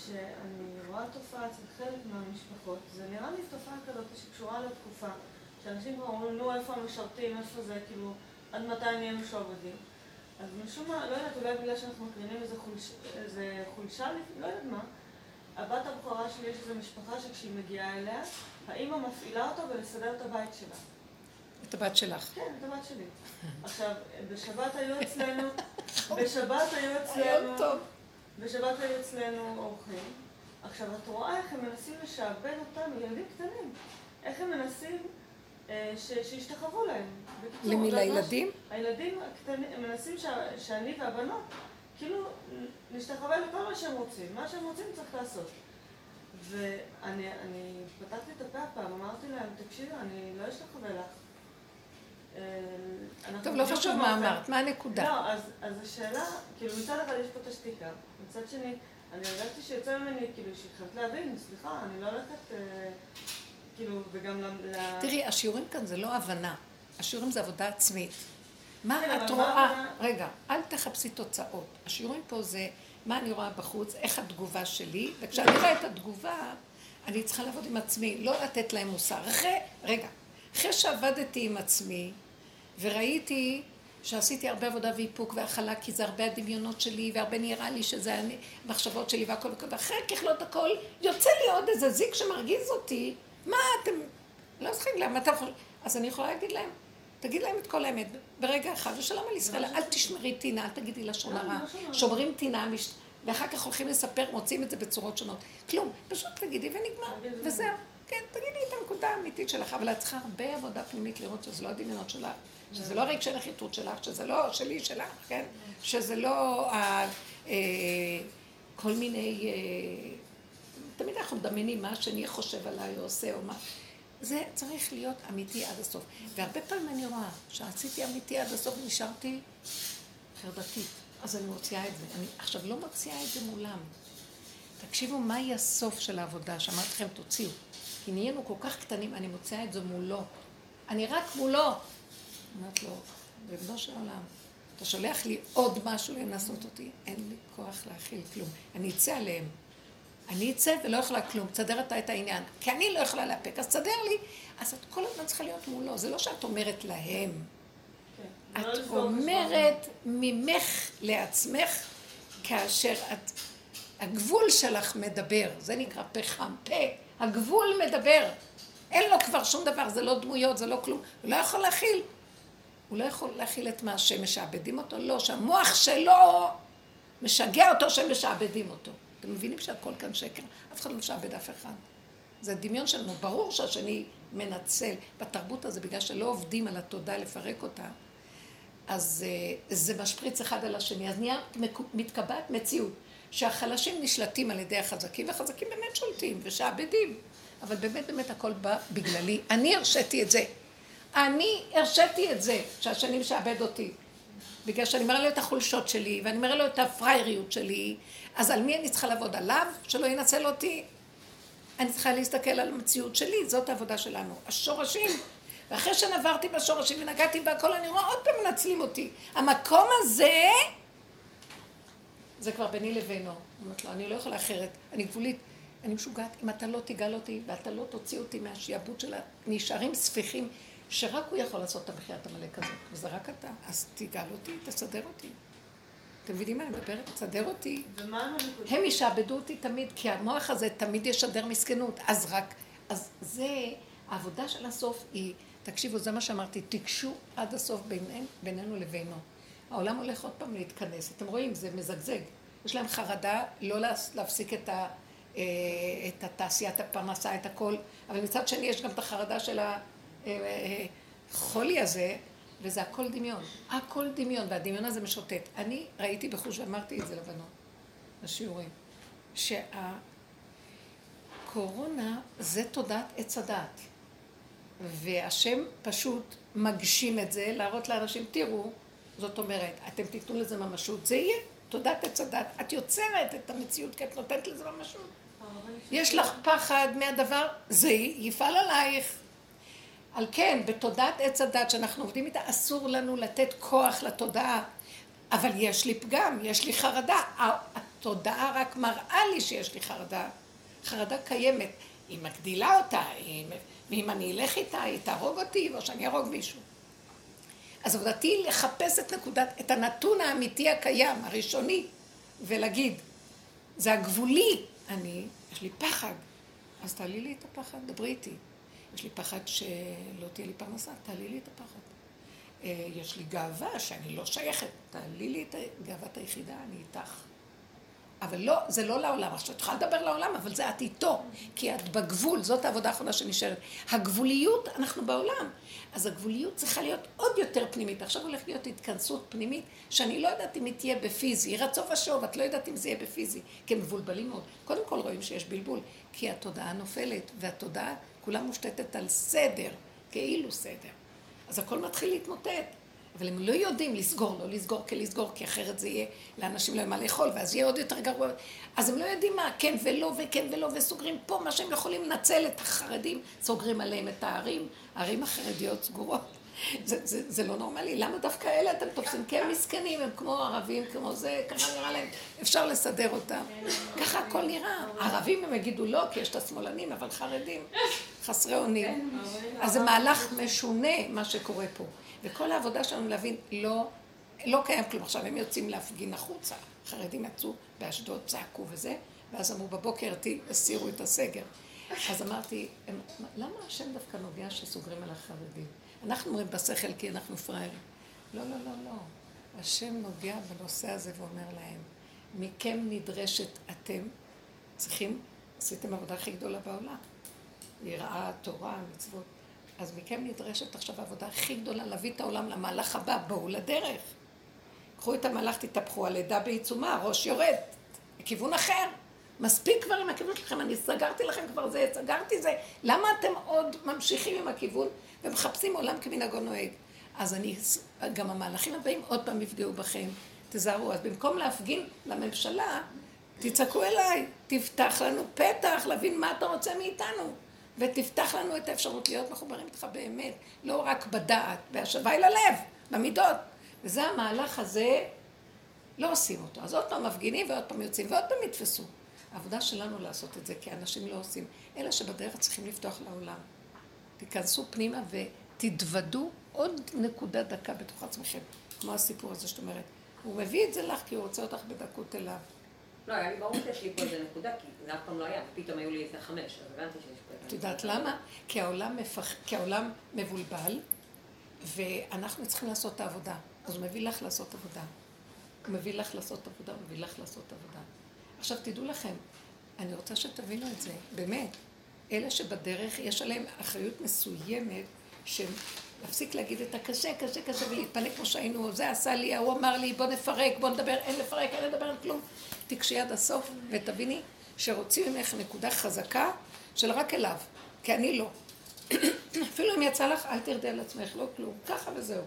שאני רואה תופעה אצל חלק מהמשפחות, זה נראה לי תופעה כזאת שקשורה לתקופה, שאנשים כבר אומרים, נו, איפה המשרתים, איפה זה, כאילו, עד מתי נהיינו שעובדים. אז משום מה, לא יודעת, אולי בגלל שאנחנו מקרינים איזה, חולש, איזה חולשה, לא יודעת מה, הבת הבכורה שלי יש איזו משפחה שכשהיא מגיעה אליה, האימא מפעילה אותה בלסדר את הבית שלה. את הבת שלך. כן, את הבת שלי. עכשיו, בשבת היו אצלנו, בשבת היו אצלנו. בשבת היו אצלנו אורחים. עכשיו, את רואה איך הם מנסים לשעבד אותם, ילדים קטנים, איך הם מנסים אה, ש- שישתחוו להם. בקיצור, למי? לילדים? הילדים הקטנים, הם מנסים שה- שאני והבנות, כאילו, להשתחווה לכל מה שהם רוצים. מה שהם רוצים צריך לעשות. ואני אני פתחתי את הפה הפעם, אמרתי להם, תקשיבו, אני לא אשתחווה לך. אנחנו טוב, לא חשוב מה. אמרת, מה הנקודה? לא, אז, אז השאלה, כאילו מצד אחד יש פה את השתיקה, מצד שני, אני הרגשתי שיוצא ממני, כאילו, שהתחלת להבין, סליחה, אני לא הולכת, אה, כאילו, וגם ל... תראי, השיעורים כאן זה לא הבנה. השיעורים זה עבודה עצמית. מה כן, את מה רואה? הבנה? רגע, אל תחפשי תוצאות. השיעורים פה זה מה אני רואה בחוץ, איך התגובה שלי, וכשאני רואה את התגובה, אני צריכה לעבוד עם עצמי, לא לתת להם מוסר. אחרי, רגע, אחרי שעבדתי עם עצמי, וראיתי שעשיתי הרבה עבודה ואיפוק והכלה, כי זה הרבה הדמיונות שלי, והרבה נראה לי שזה אני- המחשבות שלי והכל וכל, ואחרי ככלות הכל, יוצא לי עוד איזה זיק שמרגיז אותי. מה אתם... לא זוכרים למה אתה יכול... אז אני יכולה להגיד להם, תגיד להם את כל האמת, ברגע אחד, ושלום על ישראל, אל תשמרי טינה, אל תגידי לשון לא, הרע. לא. שומרים טינה, ואחר כך הולכים לספר, מוצאים את זה בצורות שונות. כלום, פשוט תגידי ונגמר, תגידי ונגמר. וזהו. כן, תגידי את הנקודה האמיתית שלך, אבל את צריכה הרבה עבודה פנימית לראות שזה לא הדמיונות שלך, שזה לא הרגשי נחיתות שלך, שזה לא שלי שלך, כן? שזה לא ה- אה, כל מיני... אה, תמיד אנחנו מדמיינים מה השני חושב עליי או עושה או מה. זה צריך להיות אמיתי עד הסוף. והרבה פעמים אני רואה שעשיתי אמיתי עד הסוף ונשארתי חרדתית. אז אני מוציאה את זה. אני עכשיו לא מוציאה את זה מולם. תקשיבו, מהי הסוף של העבודה? שאמרתי לכם, תוציאו. כי נהיינו כל כך קטנים, אני מוציאה את זה מולו. אני רק מולו. אומרת לו, ריבונו של עולם, אתה שולח לי עוד משהו לנסות אותי, אין לי כוח להכיל כלום. אני אצא עליהם. אני אצא ולא יכולה כלום, תסדר אתה את העניין. כי אני לא יכולה לאפק, אז תסדר לי. אז את כל הזמן צריכה להיות מולו. זה לא שאת אומרת להם. כן. לא את לסגור אומרת ממך לעצמך, כאשר את... הגבול שלך מדבר, זה נקרא פחם, פה. הגבול מדבר. אין לו כבר שום דבר, זה לא דמויות, זה לא כלום. הוא לא יכול להכיל. הוא לא יכול להכיל את מה שמשעבדים אותו, לא, שהמוח שלו משגע אותו שמשעבדים אותו. אתם מבינים שהכל כאן שקר? אף אחד לא משעבד אף אחד. זה דמיון שלנו. ברור שהשני מנצל. בתרבות הזה, בגלל שלא עובדים על התודעה לפרק אותה, אז uh, זה משפריץ אחד על השני. אז נהיה מתקבעת מציאות שהחלשים נשלטים על ידי החזקים, והחזקים באמת שולטים ושעבדים. אבל באמת באמת הכל בא בגללי. אני הרשיתי את זה. אני הרשיתי את זה, שהשני משעבד אותי. בגלל שאני מראה לו את החולשות שלי, ואני מראה לו את הפרייריות שלי, אז על מי אני צריכה לעבוד? עליו? שלא ינצל אותי? אני צריכה להסתכל על המציאות שלי, זאת העבודה שלנו. השורשים. ואחרי שנברתי בשורשים ונגעתי בהכל, אני רואה עוד פעם מנצלים אותי. המקום הזה, זה כבר ביני לבינו. אומרת לו, אני לא יכולה אחרת, אני גבולית. אני משוגעת, אם אתה לא תגאל אותי ואתה לא תוציא אותי מהשיעבוד של הנשארים ספיחים, שרק הוא יכול לעשות את המחיית עמלק הזאת, וזה רק אתה. אז תגאל אותי, תסדר אותי. אתם מבינים מה אני מדברת? תסדר אותי. הם ישעבדו אותי תמיד, כי המוח הזה תמיד ישדר מסכנות. אז רק, אז זה, העבודה של הסוף היא, תקשיבו, זה מה שאמרתי, תיגשו עד הסוף בינינו, בינינו לבינו. העולם הולך עוד פעם להתכנס. אתם רואים, זה מזגזג. יש להם חרדה לא להפסיק את, ה, אה, את התעשיית הפרנסה, את הכל, אבל מצד שני יש גם את החרדה של החולי הזה, וזה הכל דמיון. הכל דמיון, והדמיון הזה משוטט. אני ראיתי בחוש ואמרתי את זה לבנות, בשיעורים, שהקורונה זה תודעת עץ הדעת. והשם פשוט מגשים את זה, להראות לאנשים, תראו, זאת אומרת, אתם תיתנו לזה ממשות, זה יהיה תודעת עץ הדת. את יוצרת את המציאות כי את נותנת לזה ממשות. יש לך פחד מהדבר, זה יפעל עלייך. על כן, בתודעת עץ הדת שאנחנו עובדים איתה, אסור לנו לתת כוח לתודעה. אבל יש לי פגם, יש לי חרדה. התודעה רק מראה לי שיש לי חרדה. חרדה קיימת. היא מגדילה אותה, היא... ואם אני אלך איתה, היא תהרוג אותי, או שאני אהרוג מישהו. אז עבודתי היא לחפש את נקודת, את הנתון האמיתי הקיים, הראשוני, ולהגיד, זה הגבולי, אני, יש לי פחד, אז תעלי לי את הפחד, דברי איתי. יש לי פחד שלא תהיה לי פרנסה, תעלי לי את הפחד. אה, יש לי גאווה שאני לא שייכת, תעלי לי את גאוות היחידה, אני איתך. אבל לא, זה לא לעולם. עכשיו, את יכולה לדבר לעולם, אבל זה את איתו. כי את בגבול, זאת העבודה האחרונה שנשארת. הגבוליות, אנחנו בעולם. אז הגבוליות צריכה להיות עוד יותר פנימית. עכשיו הולכת להיות התכנסות פנימית, שאני לא יודעת אם היא תהיה בפיזי. רצו ושוב, את לא יודעת אם זה יהיה בפיזי. כי הם מבולבלים מאוד. קודם כל רואים שיש בלבול, כי התודעה נופלת, והתודעה כולה מושתתת על סדר, כאילו סדר. אז הכל מתחיל להתמוטט. אבל הם לא יודעים לסגור, לא לסגור כלסגור, כי אחרת זה יהיה, לאנשים לא יהיה מה לאכול, ואז יהיה עוד יותר גרוע. אז הם לא יודעים מה, כן ולא, וכן ולא, וסוגרים פה מה שהם יכולים לנצל את החרדים, סוגרים עליהם את הערים, הערים החרדיות סגורות. זה, זה, זה לא נורמלי, למה דווקא אלה אתם תופסים? כי הם מסכנים, הם כמו ערבים, כמו זה, ככה נראה להם, אפשר לסדר אותם. ככה הכל נראה. ערבים הם יגידו לא, כי יש את השמאלנים, אבל חרדים, חסרי אונים. אז זה מהלך משונה, מה שקורה פה. וכל העבודה שלנו להבין, לא, לא קיים כלום. עכשיו הם יוצאים להפגין החוצה. חרדים יצאו באשדוד, צעקו וזה, ואז אמרו בבוקר, תסירו את הסגר. אז אמרתי, הם, למה השם דווקא נוגע שסוגרים על החרדים? אנחנו אומרים בשכל כי אנחנו פראיירים. לא, לא, לא, לא. השם נוגע בנושא הזה ואומר להם, מכם נדרשת אתם, צריכים, עשיתם עבודה הכי גדולה בעולם. יראה, תורה, מצוות. אז מכם נדרשת עכשיו העבודה הכי גדולה להביא את העולם למהלך הבא, בואו לדרך. קחו את המהלך, תתהפכו, הלידה בעיצומה, הראש יורד, לכיוון אחר. מספיק כבר עם הכיוון שלכם, אני סגרתי לכם כבר זה, סגרתי זה. למה אתם עוד ממשיכים עם הכיוון ומחפשים עולם כמנהגו נוהג? אז אני, גם המהלכים הבאים עוד פעם יפגעו בכם, תזהרו. אז במקום להפגין לממשלה, תצעקו אליי, תפתח לנו פתח להבין מה אתה רוצה מאיתנו. ותפתח לנו את האפשרות להיות מחוברים איתך באמת, לא רק בדעת, בהשבה אל הלב, במידות. וזה המהלך הזה, לא עושים אותו. אז עוד פעם מפגינים ועוד פעם יוצאים ועוד פעם יתפסו. העבודה שלנו לעשות את זה, כי אנשים לא עושים. אלה שבדרך צריכים לפתוח לעולם. תיכנסו פנימה ותתוודו עוד נקודה דקה בתוך עצמכם. כמו הסיפור הזה שאת אומרת. הוא מביא את זה לך כי הוא רוצה אותך בדקות אליו. לא, היה לי ברור שיש לי פה איזה נקודה, כי זה אף פעם לא היה, ופתאום היו לי איזה חמש, אז הבנתי שיש. את יודעת למה? כי העולם, מפח... כי העולם מבולבל, ואנחנו צריכים לעשות את העבודה. אז הוא מביא לך לעשות עבודה. הוא מביא לך לעשות עבודה, הוא מביא לך לעשות עבודה. עכשיו תדעו לכם, אני רוצה שתבינו את זה, באמת. אלה שבדרך, יש עליהם אחריות מסוימת, להפסיק להגיד את הקשה, קשה, קשה, ולהתפנק כמו שהיינו, זה עשה לי, ההוא אמר לי, בוא נפרק, בוא נדבר, אין לפרק, אין לדבר על כלום. תקשי עד הסוף ותביני שרוצים ממך נקודה חזקה של רק אליו, כי אני לא. אפילו אם יצא לך, אל תרדי על עצמך, לא כלום, ככה וזהו.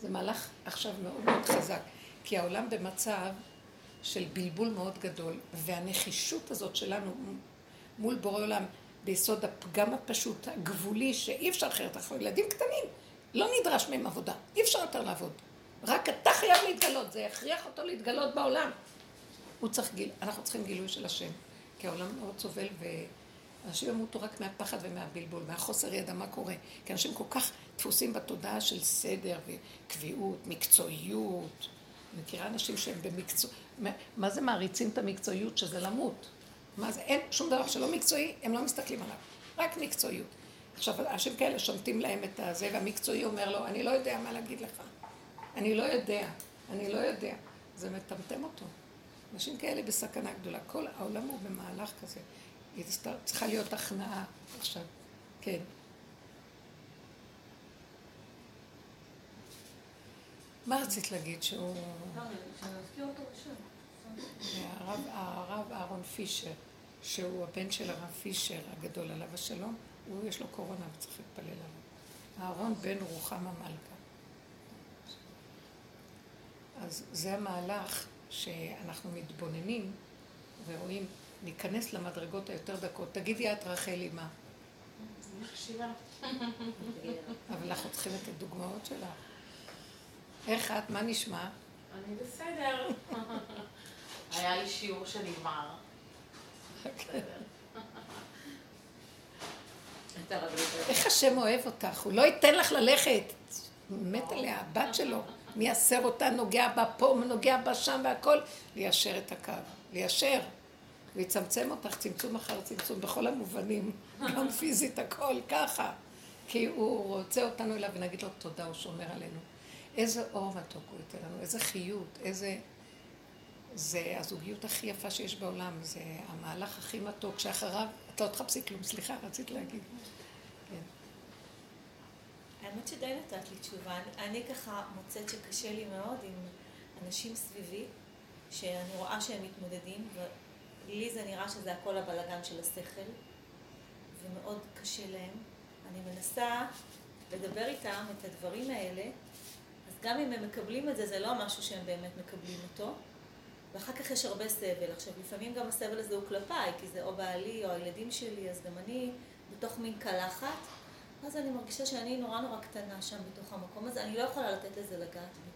זה מהלך עכשיו מאוד מאוד חזק, כי העולם במצב של בלבול מאוד גדול, והנחישות הזאת שלנו מול בורא עולם, ביסוד הפגם הפשוט, הגבולי, שאי אפשר אחרת, אנחנו ילדים קטנים, לא נדרש מהם עבודה, אי אפשר יותר לעבוד. רק אתה חייב להתגלות, זה יכריח אותו להתגלות בעולם. הוא צריך גיל, אנחנו צריכים גילוי של השם, כי העולם מאוד סובל ואנשים ימותו רק מהפחד ומהבלבול, מהחוסר ידע מה קורה. כי אנשים כל כך דפוסים בתודעה של סדר וקביעות, מקצועיות. מכירה אנשים שהם במקצוע... מה זה מעריצים את המקצועיות? שזה למות. מה זה? אין שום דבר שלא מקצועי, הם לא מסתכלים עליו. רק מקצועיות. עכשיו, אנשים כאלה שומטים להם את הזה, והמקצועי אומר לו, אני לא יודע מה להגיד לך. אני לא יודע, אני לא יודע. זה מטמטם אותו. אנשים כאלה בסכנה גדולה. כל העולם הוא במהלך כזה. צריכה להיות הכנעה עכשיו. כן. מה רצית להגיד שהוא... הרב, הרב אהרון פישר, שהוא הבן של הרב פישר הגדול עליו השלום, הוא יש לו קורונה וצריך להתפלל עליו. אהרון בן רוחמה מלכה. אז זה המהלך שאנחנו מתבוננים ורואים, ניכנס למדרגות היותר דקות. תגידי את רחלי מה. אבל אנחנו צריכים את הדוגמאות שלך. איך את? מה נשמע? אני בסדר. היה לי שיעור שנגמר. איך השם אוהב אותך, הוא לא ייתן לך ללכת. מת עליה, הבת שלו, מייסר אותה, נוגע בה פה, נוגע בה שם והכל, ליישר את הקו, ליישר. ויצמצם אותך צמצום אחר צמצום בכל המובנים, גם פיזית הכל ככה. כי הוא רוצה אותנו אליו ונגיד לו תודה, הוא שומר עלינו. איזה אור מתוק הוא ייתן לנו, איזה חיות, איזה... זה הזוגיות הכי יפה שיש בעולם, זה המהלך הכי מתוק, שאחריו, את לא תחפשי כלום, סליחה, רצית להגיד. האמת שדי נתת לי תשובה. אני ככה מוצאת שקשה לי מאוד עם אנשים סביבי, שאני רואה שהם מתמודדים, ולי זה נראה שזה הכל הבלגן של השכל, ומאוד קשה להם. אני מנסה לדבר איתם את הדברים האלה, אז גם אם הם מקבלים את זה, זה לא משהו שהם באמת מקבלים אותו. ואחר כך יש הרבה סבל. עכשיו, לפעמים גם הסבל הזה הוא כלפיי, כי זה או בעלי או הילדים שלי, אז גם אני בתוך מין קלחת. אז אני מרגישה שאני נורא נורא קטנה שם בתוך המקום הזה, אני לא יכולה לתת לזה לגעת בי.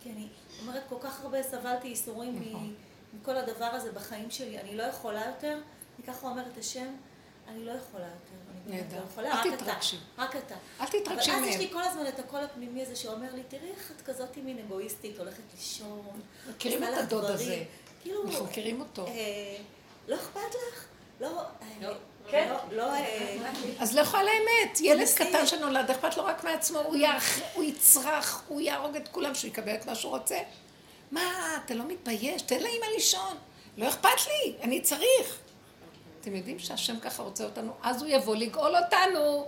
כי אני אומרת, כל כך הרבה סבלתי ייסורים נכון. מכל הדבר הזה בחיים שלי, אני לא יכולה יותר, אני ככה אומרת השם, אני לא יכולה יותר. נהדר. לא אל תתרגשי. רק אתה. אל תתרגשי מהם. אבל אז יש לי כל הזמן את הקול הפנימי הזה שאומר לי, תראי איך את כזאת מין אגואיסטית, הולכת לישון. מכירים את הדוד הזה. כאילו... אנחנו מכירים אותו. אה, לא אכפת לך? לא... אה, לא. כן, לא... אה, אז לכו על האמת, ילד קטן שנולד, אכפת לו רק מעצמו, הוא יצרח, הוא יהרוג את כולם, שהוא יקבל את מה שהוא רוצה. מה, אתה לא מתבייש? תן לאמא לישון. לא אכפת לי, אני צריך. אתם יודעים שהשם ככה רוצה אותנו, אז הוא יבוא לגאול אותנו.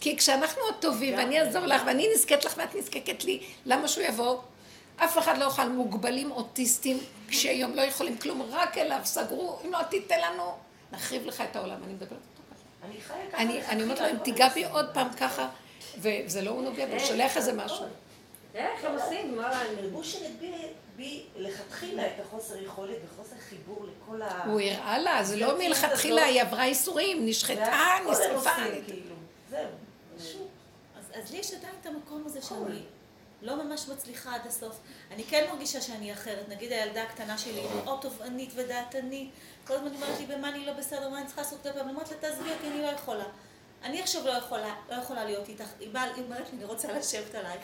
כי כשאנחנו הטובים, ואני אעזור לך, ואני נזקקת לך ואת נזקקת לי, למה שהוא יבוא? אף אחד לא יוכל, מוגבלים אוטיסטים, קשי יום, לא יכולים כלום, רק אליו, סגרו, אם לא תיתן לנו, נחריב לך את העולם. אני מדברת איתו ככה. אני חיה ככה. אני אומרת לו, אם תיגע בי עוד פעם ככה, וזה לא הוא נוגע, הוא שולח איזה משהו. איך הם עושים? מה? נרבו שנגבי בי לכתחילה את החוסר יכולת וחוסר חיבור לכל ה... הוא הראה לה, זה לא מלכתחילה, היא עברה איסורים, נשחטה, נשרפה. כאילו. זהו, אז לי יש עדיין את המקום הזה שאני לא ממש מצליחה עד הסוף. אני כן מרגישה שאני אחרת. נגיד הילדה הקטנה שלי היא מאוד תובענית ודעתנית. כל הזמן אומרת לי במה אני לא בסדר, מה אני צריכה לעשות את זה, ואני אומרת לה תעזבי אותי, אני לא יכולה. אני עכשיו לא יכולה, לא יכולה להיות איתך. היא באה, היא אומרת לי, אני רוצה לשבת עלייך.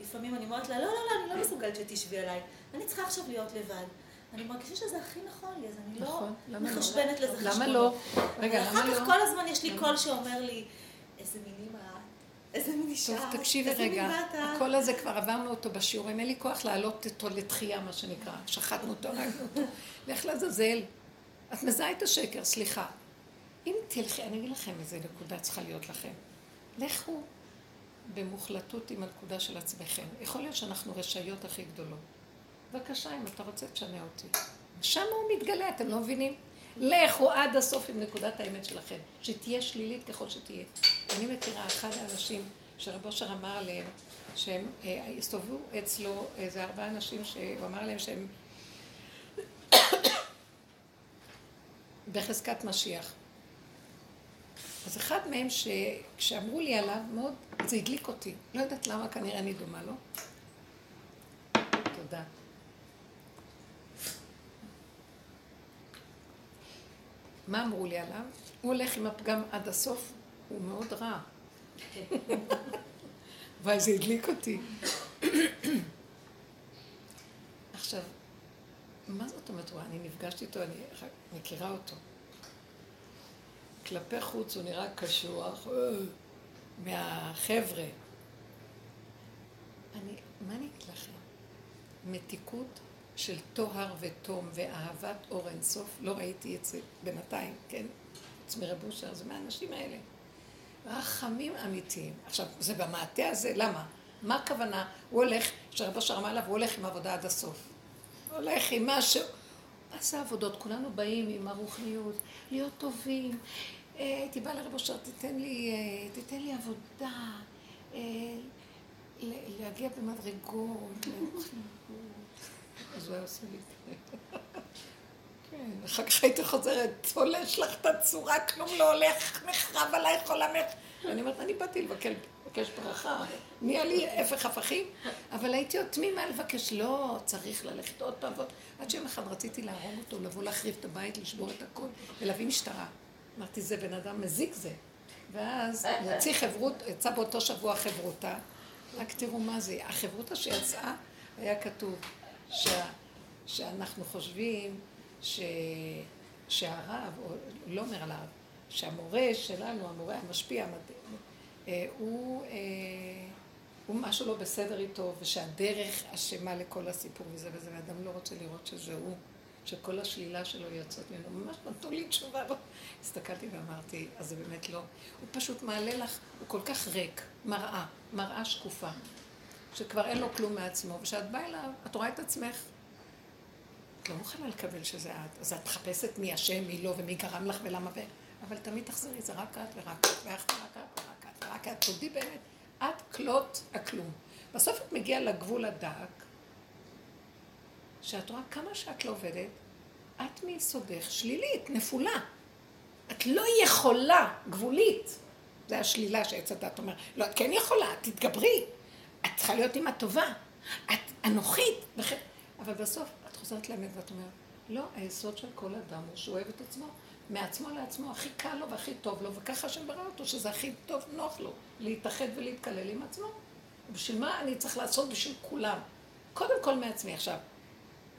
לפעמים אני אומרת לה, לא, לא, לא, אני לא מסוגלת שתשבי עליי. אני צריכה עכשיו להיות לבד. אני מרגישה שזה הכי נכון לי, אז אני לא נכון, לא? מחשבנת לזה חשבונות. למה לא? רגע, למה ואחר לא? כך כל הזמן יש לי קול שאומר לי, איזה מילים את, איזה מין אישה טוב, תקשיבי רגע, מין בת את." הקול הזה כבר עברנו אותו בשיעורים, אין לי כוח להעלות אותו לתחייה, מה שנקרא. שחטנו אותו, הרגנו אותו. לך לעזאזל. את מזהה את השקר, סליחה. אם תלכי, אני אגיד לכם איזה נקודה צריכה להיות לכם. לכו במוחלטות עם הנקודה של עצמכם. יכול להיות שאנחנו רשעיות הכי גדולות. בבקשה, אם אתה רוצה, תשנה אותי. שם הוא מתגלה, אתם לא מבינים? לכו עד הסוף עם נקודת האמת שלכם, שתהיה שלילית ככל שתהיה. אני מכירה אחד האנשים שרב אושר אמר עליהם, שהם אה, הסתובבו אצלו איזה ארבעה אנשים שהוא אמר להם שהם בחזקת משיח. אז אחד מהם, שכשאמרו לי עליו, מאוד, זה הדליק אותי. לא יודעת למה, כנראה אני דומה לו. תודה. מה אמרו לי עליו? הוא הולך עם הפגם עד הסוף, הוא מאוד רע. אבל זה הדליק אותי. עכשיו, מה זאת אומרת? וואי, אני נפגשתי איתו, אני מכירה אותו. כלפי חוץ הוא נראה קשוח, אה, מהחבר'ה. אני, מה אני אגיד לכם? מתיקות של טוהר ותום ואהבת אור אינסוף, לא ראיתי את זה בינתיים, כן? חוץ מרב אושר, זה מהאנשים האלה. רחמים אמיתיים. עכשיו, זה במעטה הזה, למה? מה הכוונה? הוא הולך, שרב אושר אמר עליו, הוא הולך עם עבודה עד הסוף. הולך עם משהו. מה זה עבודות? כולנו באים עם הרוחניות, להיות טובים. אה, הייתי באה לרב אושר, תיתן לי, אה, תיתן לי עבודה, אה, להגיע במדרגות, לרוחניות. אז הוא היה עושה לי את. כן, אחר כך הייתי חוזרת, תולש לך את הצורה, כלום לא הולך, נחרב עלייך עולמך. אני אומרת, אני באתי לבקש, לבקש ברכה, נהיה לי הפך הפכים, אבל הייתי עוד תמימה לבקש, לא, צריך ללכת עוד פעם ועוד. עד שיום אחד רציתי להרוג אותו, לבוא להחריב את הבית, לשבור את הכל, ולהביא משטרה. אמרתי, זה בן אדם מזיק זה. ואז יצא חברות, יצא באותו שבוע חברותה, רק תראו מה זה, החברותה שיצאה, היה כתוב שה, שאנחנו חושבים ש, שהרב, או לא אומר על הרב, שהמורה שלנו, המורה המשפיע, הוא, אה, הוא משהו לא בסדר איתו, ושהדרך אשמה לכל הסיפור וזה וזה, ואדם לא רוצה לראות שזה הוא, שכל השלילה שלו יוצאת ממנו. ממש נתנו לי תשובה. הסתכלתי ואמרתי, אז זה באמת לא. הוא פשוט מעלה לך, הוא כל כך ריק, מראה, מראה שקופה, שכבר אין לו כלום מעצמו, וכשאת באה אליו, את רואה את עצמך. את לא מוכנה לקבל שזה את, אז את מחפשת מי אשם, מי לא, ומי גרם לך ולמה ו... אבל תמיד תחזרי, זה רק את ורק את, ואיך ורק את ורק את תודי באמת, את כלות הכלום. בסוף את מגיעה לגבול הדק, שאת רואה כמה שאת לא עובדת, את מיסודך שלילית, נפולה. את לא יכולה, גבולית. זה השלילה שעץ הדת אומר. לא, את כן יכולה, תתגברי. את צריכה להיות אימא טובה. את אנוכית. אבל בסוף את חוזרת לאמת ואת אומרת, לא, היסוד של כל אדם הוא שהוא אוהב את עצמו. מעצמו לעצמו, הכי קל לו והכי טוב לו, וככה השם ברא אותו, שזה הכי טוב, נוח לו, להתאחד ולהתקלל עם עצמו. בשביל מה אני צריך לעשות בשביל כולם? קודם כל מעצמי. עכשיו,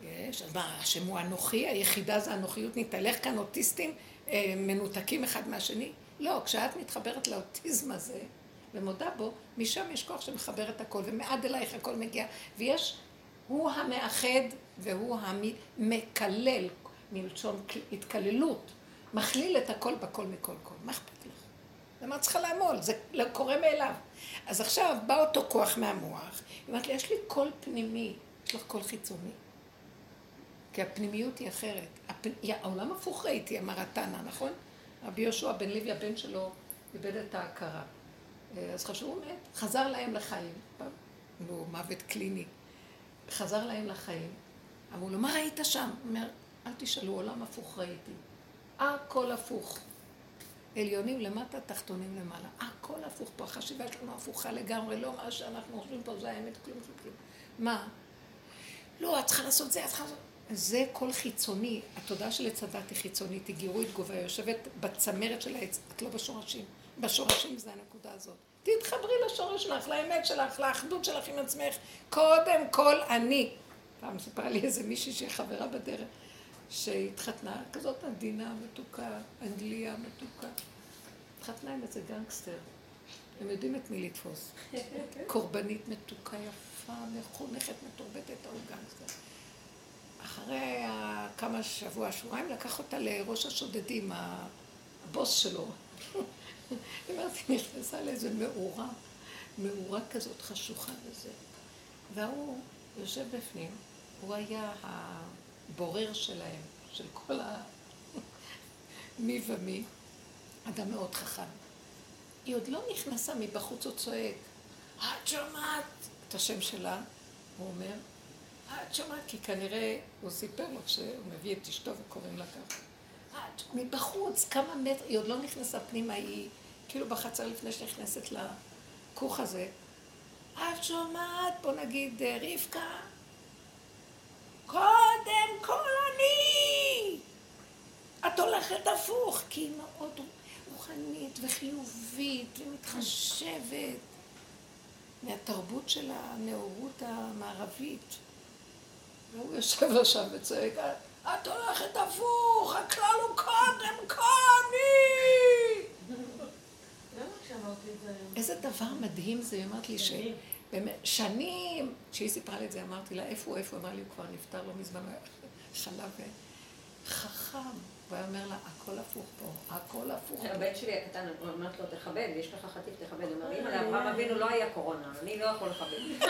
יש, אז מה, השם הוא אנוכי, היחידה זה אנוכיות, נתהלך כאן אוטיסטים אה, מנותקים אחד מהשני? לא, כשאת מתחברת לאוטיזם הזה ומודה בו, משם יש כוח שמחבר את הכל, ומעד אלייך הכל מגיע, ויש, הוא המאחד והוא המקלל, מלשון התקללות, מכליל את הכל בכל מכל כל. מה אכפת לך? למה את צריכה לעמול? זה לא קורה מאליו. אז עכשיו בא אותו כוח מהמוח, היא אומרת לי, יש לי קול פנימי, יש לך קול חיצוני. כי הפנימיות היא אחרת. הפ... העולם הפוך ראיתי, אמר התנא, נכון? רבי יהושע בן לוי, הבן שלו, איבד את ההכרה. אז חשבו, הוא מת, חזר להם לחיים. לא, מוות קליני. חזר להם לחיים. אמרו לו, מה ראית שם? הוא אומר, אל תשאלו, עולם הפוך ראיתי. הכל הפוך. עליונים למטה, תחתונים למעלה. הכל הפוך פה, החשיבה שלנו הפוכה לגמרי, לא מה שאנחנו חושבים פה זה האמת, כלום, כלום, כלום. מה? לא, את צריכה לעשות זה, את צריכה לעשות... זה קול חיצוני, התודעה של עץ הדת היא חיצונית, היא גירוי תגובה, יושבת בצמרת של העץ, את לא בשורשים. בשורשים זה הנקודה הזאת. תתחברי לשורש שלך, לאמת שלך, לאחדות שלך עם עצמך. קודם כל אני. פעם סיפרה לי איזה מישהי שהיא חברה בדרך, שהתחתנה, כזאת עדינה, מתוקה, אנגליה מתוקה. התחתנה עם איזה גנגסטר. הם יודעים את מי לתפוס. קורבנית מתוקה, יפה, מחונכת, מתורבתת, ההוא גנגסטר. אחרי כמה שבוע, שבועיים, לקח אותה לראש השודדים, הבוס שלו. אמרתי, נכנסה לאיזה מאורה, מאורה כזאת חשוכה וזה. והוא יושב בפנים, הוא היה הבורר שלהם, של כל ה... מי ומי, אדם מאוד חכם. היא עוד לא נכנסה מבחוץ, הוא צועק, את שומעת את השם שלה, הוא אומר, את שומעת, כי כנראה הוא סיפר לו שהוא מביא את אשתו וקוראים לה ככה. מבחוץ, כמה מטר, היא עוד לא נכנסה פנימה, היא כאילו בחצר לפני שנכנסת לכוך הזה. את שומעת, בוא נגיד, אה, רבקה, קודם כל אני! את הולכת הפוך, כי היא מאוד רוחנית וחיובית ומתחשבת מהתרבות של הנאורות המערבית. והוא יושב לו שם וצועק, את הולכת הפוך, הכלל הוא קודם אני! איזה דבר מדהים זה, היא אמרת לי ש... שנים, כשהיא סיפרה לי את זה, אמרתי לה, איפה הוא, איפה הוא? אמר לי, הוא כבר נפטר לא מזמן, חלב חכם. הוא היה אומר לה, הכל הפוך פה, הכל הפוך. הבן שלי הקטן, אמרת לו, תכבד, יש לך חטיף, תכבד. הוא אומר, אמא, לאברהם אבינו לא היה קורונה, אני לא יכול לכבד.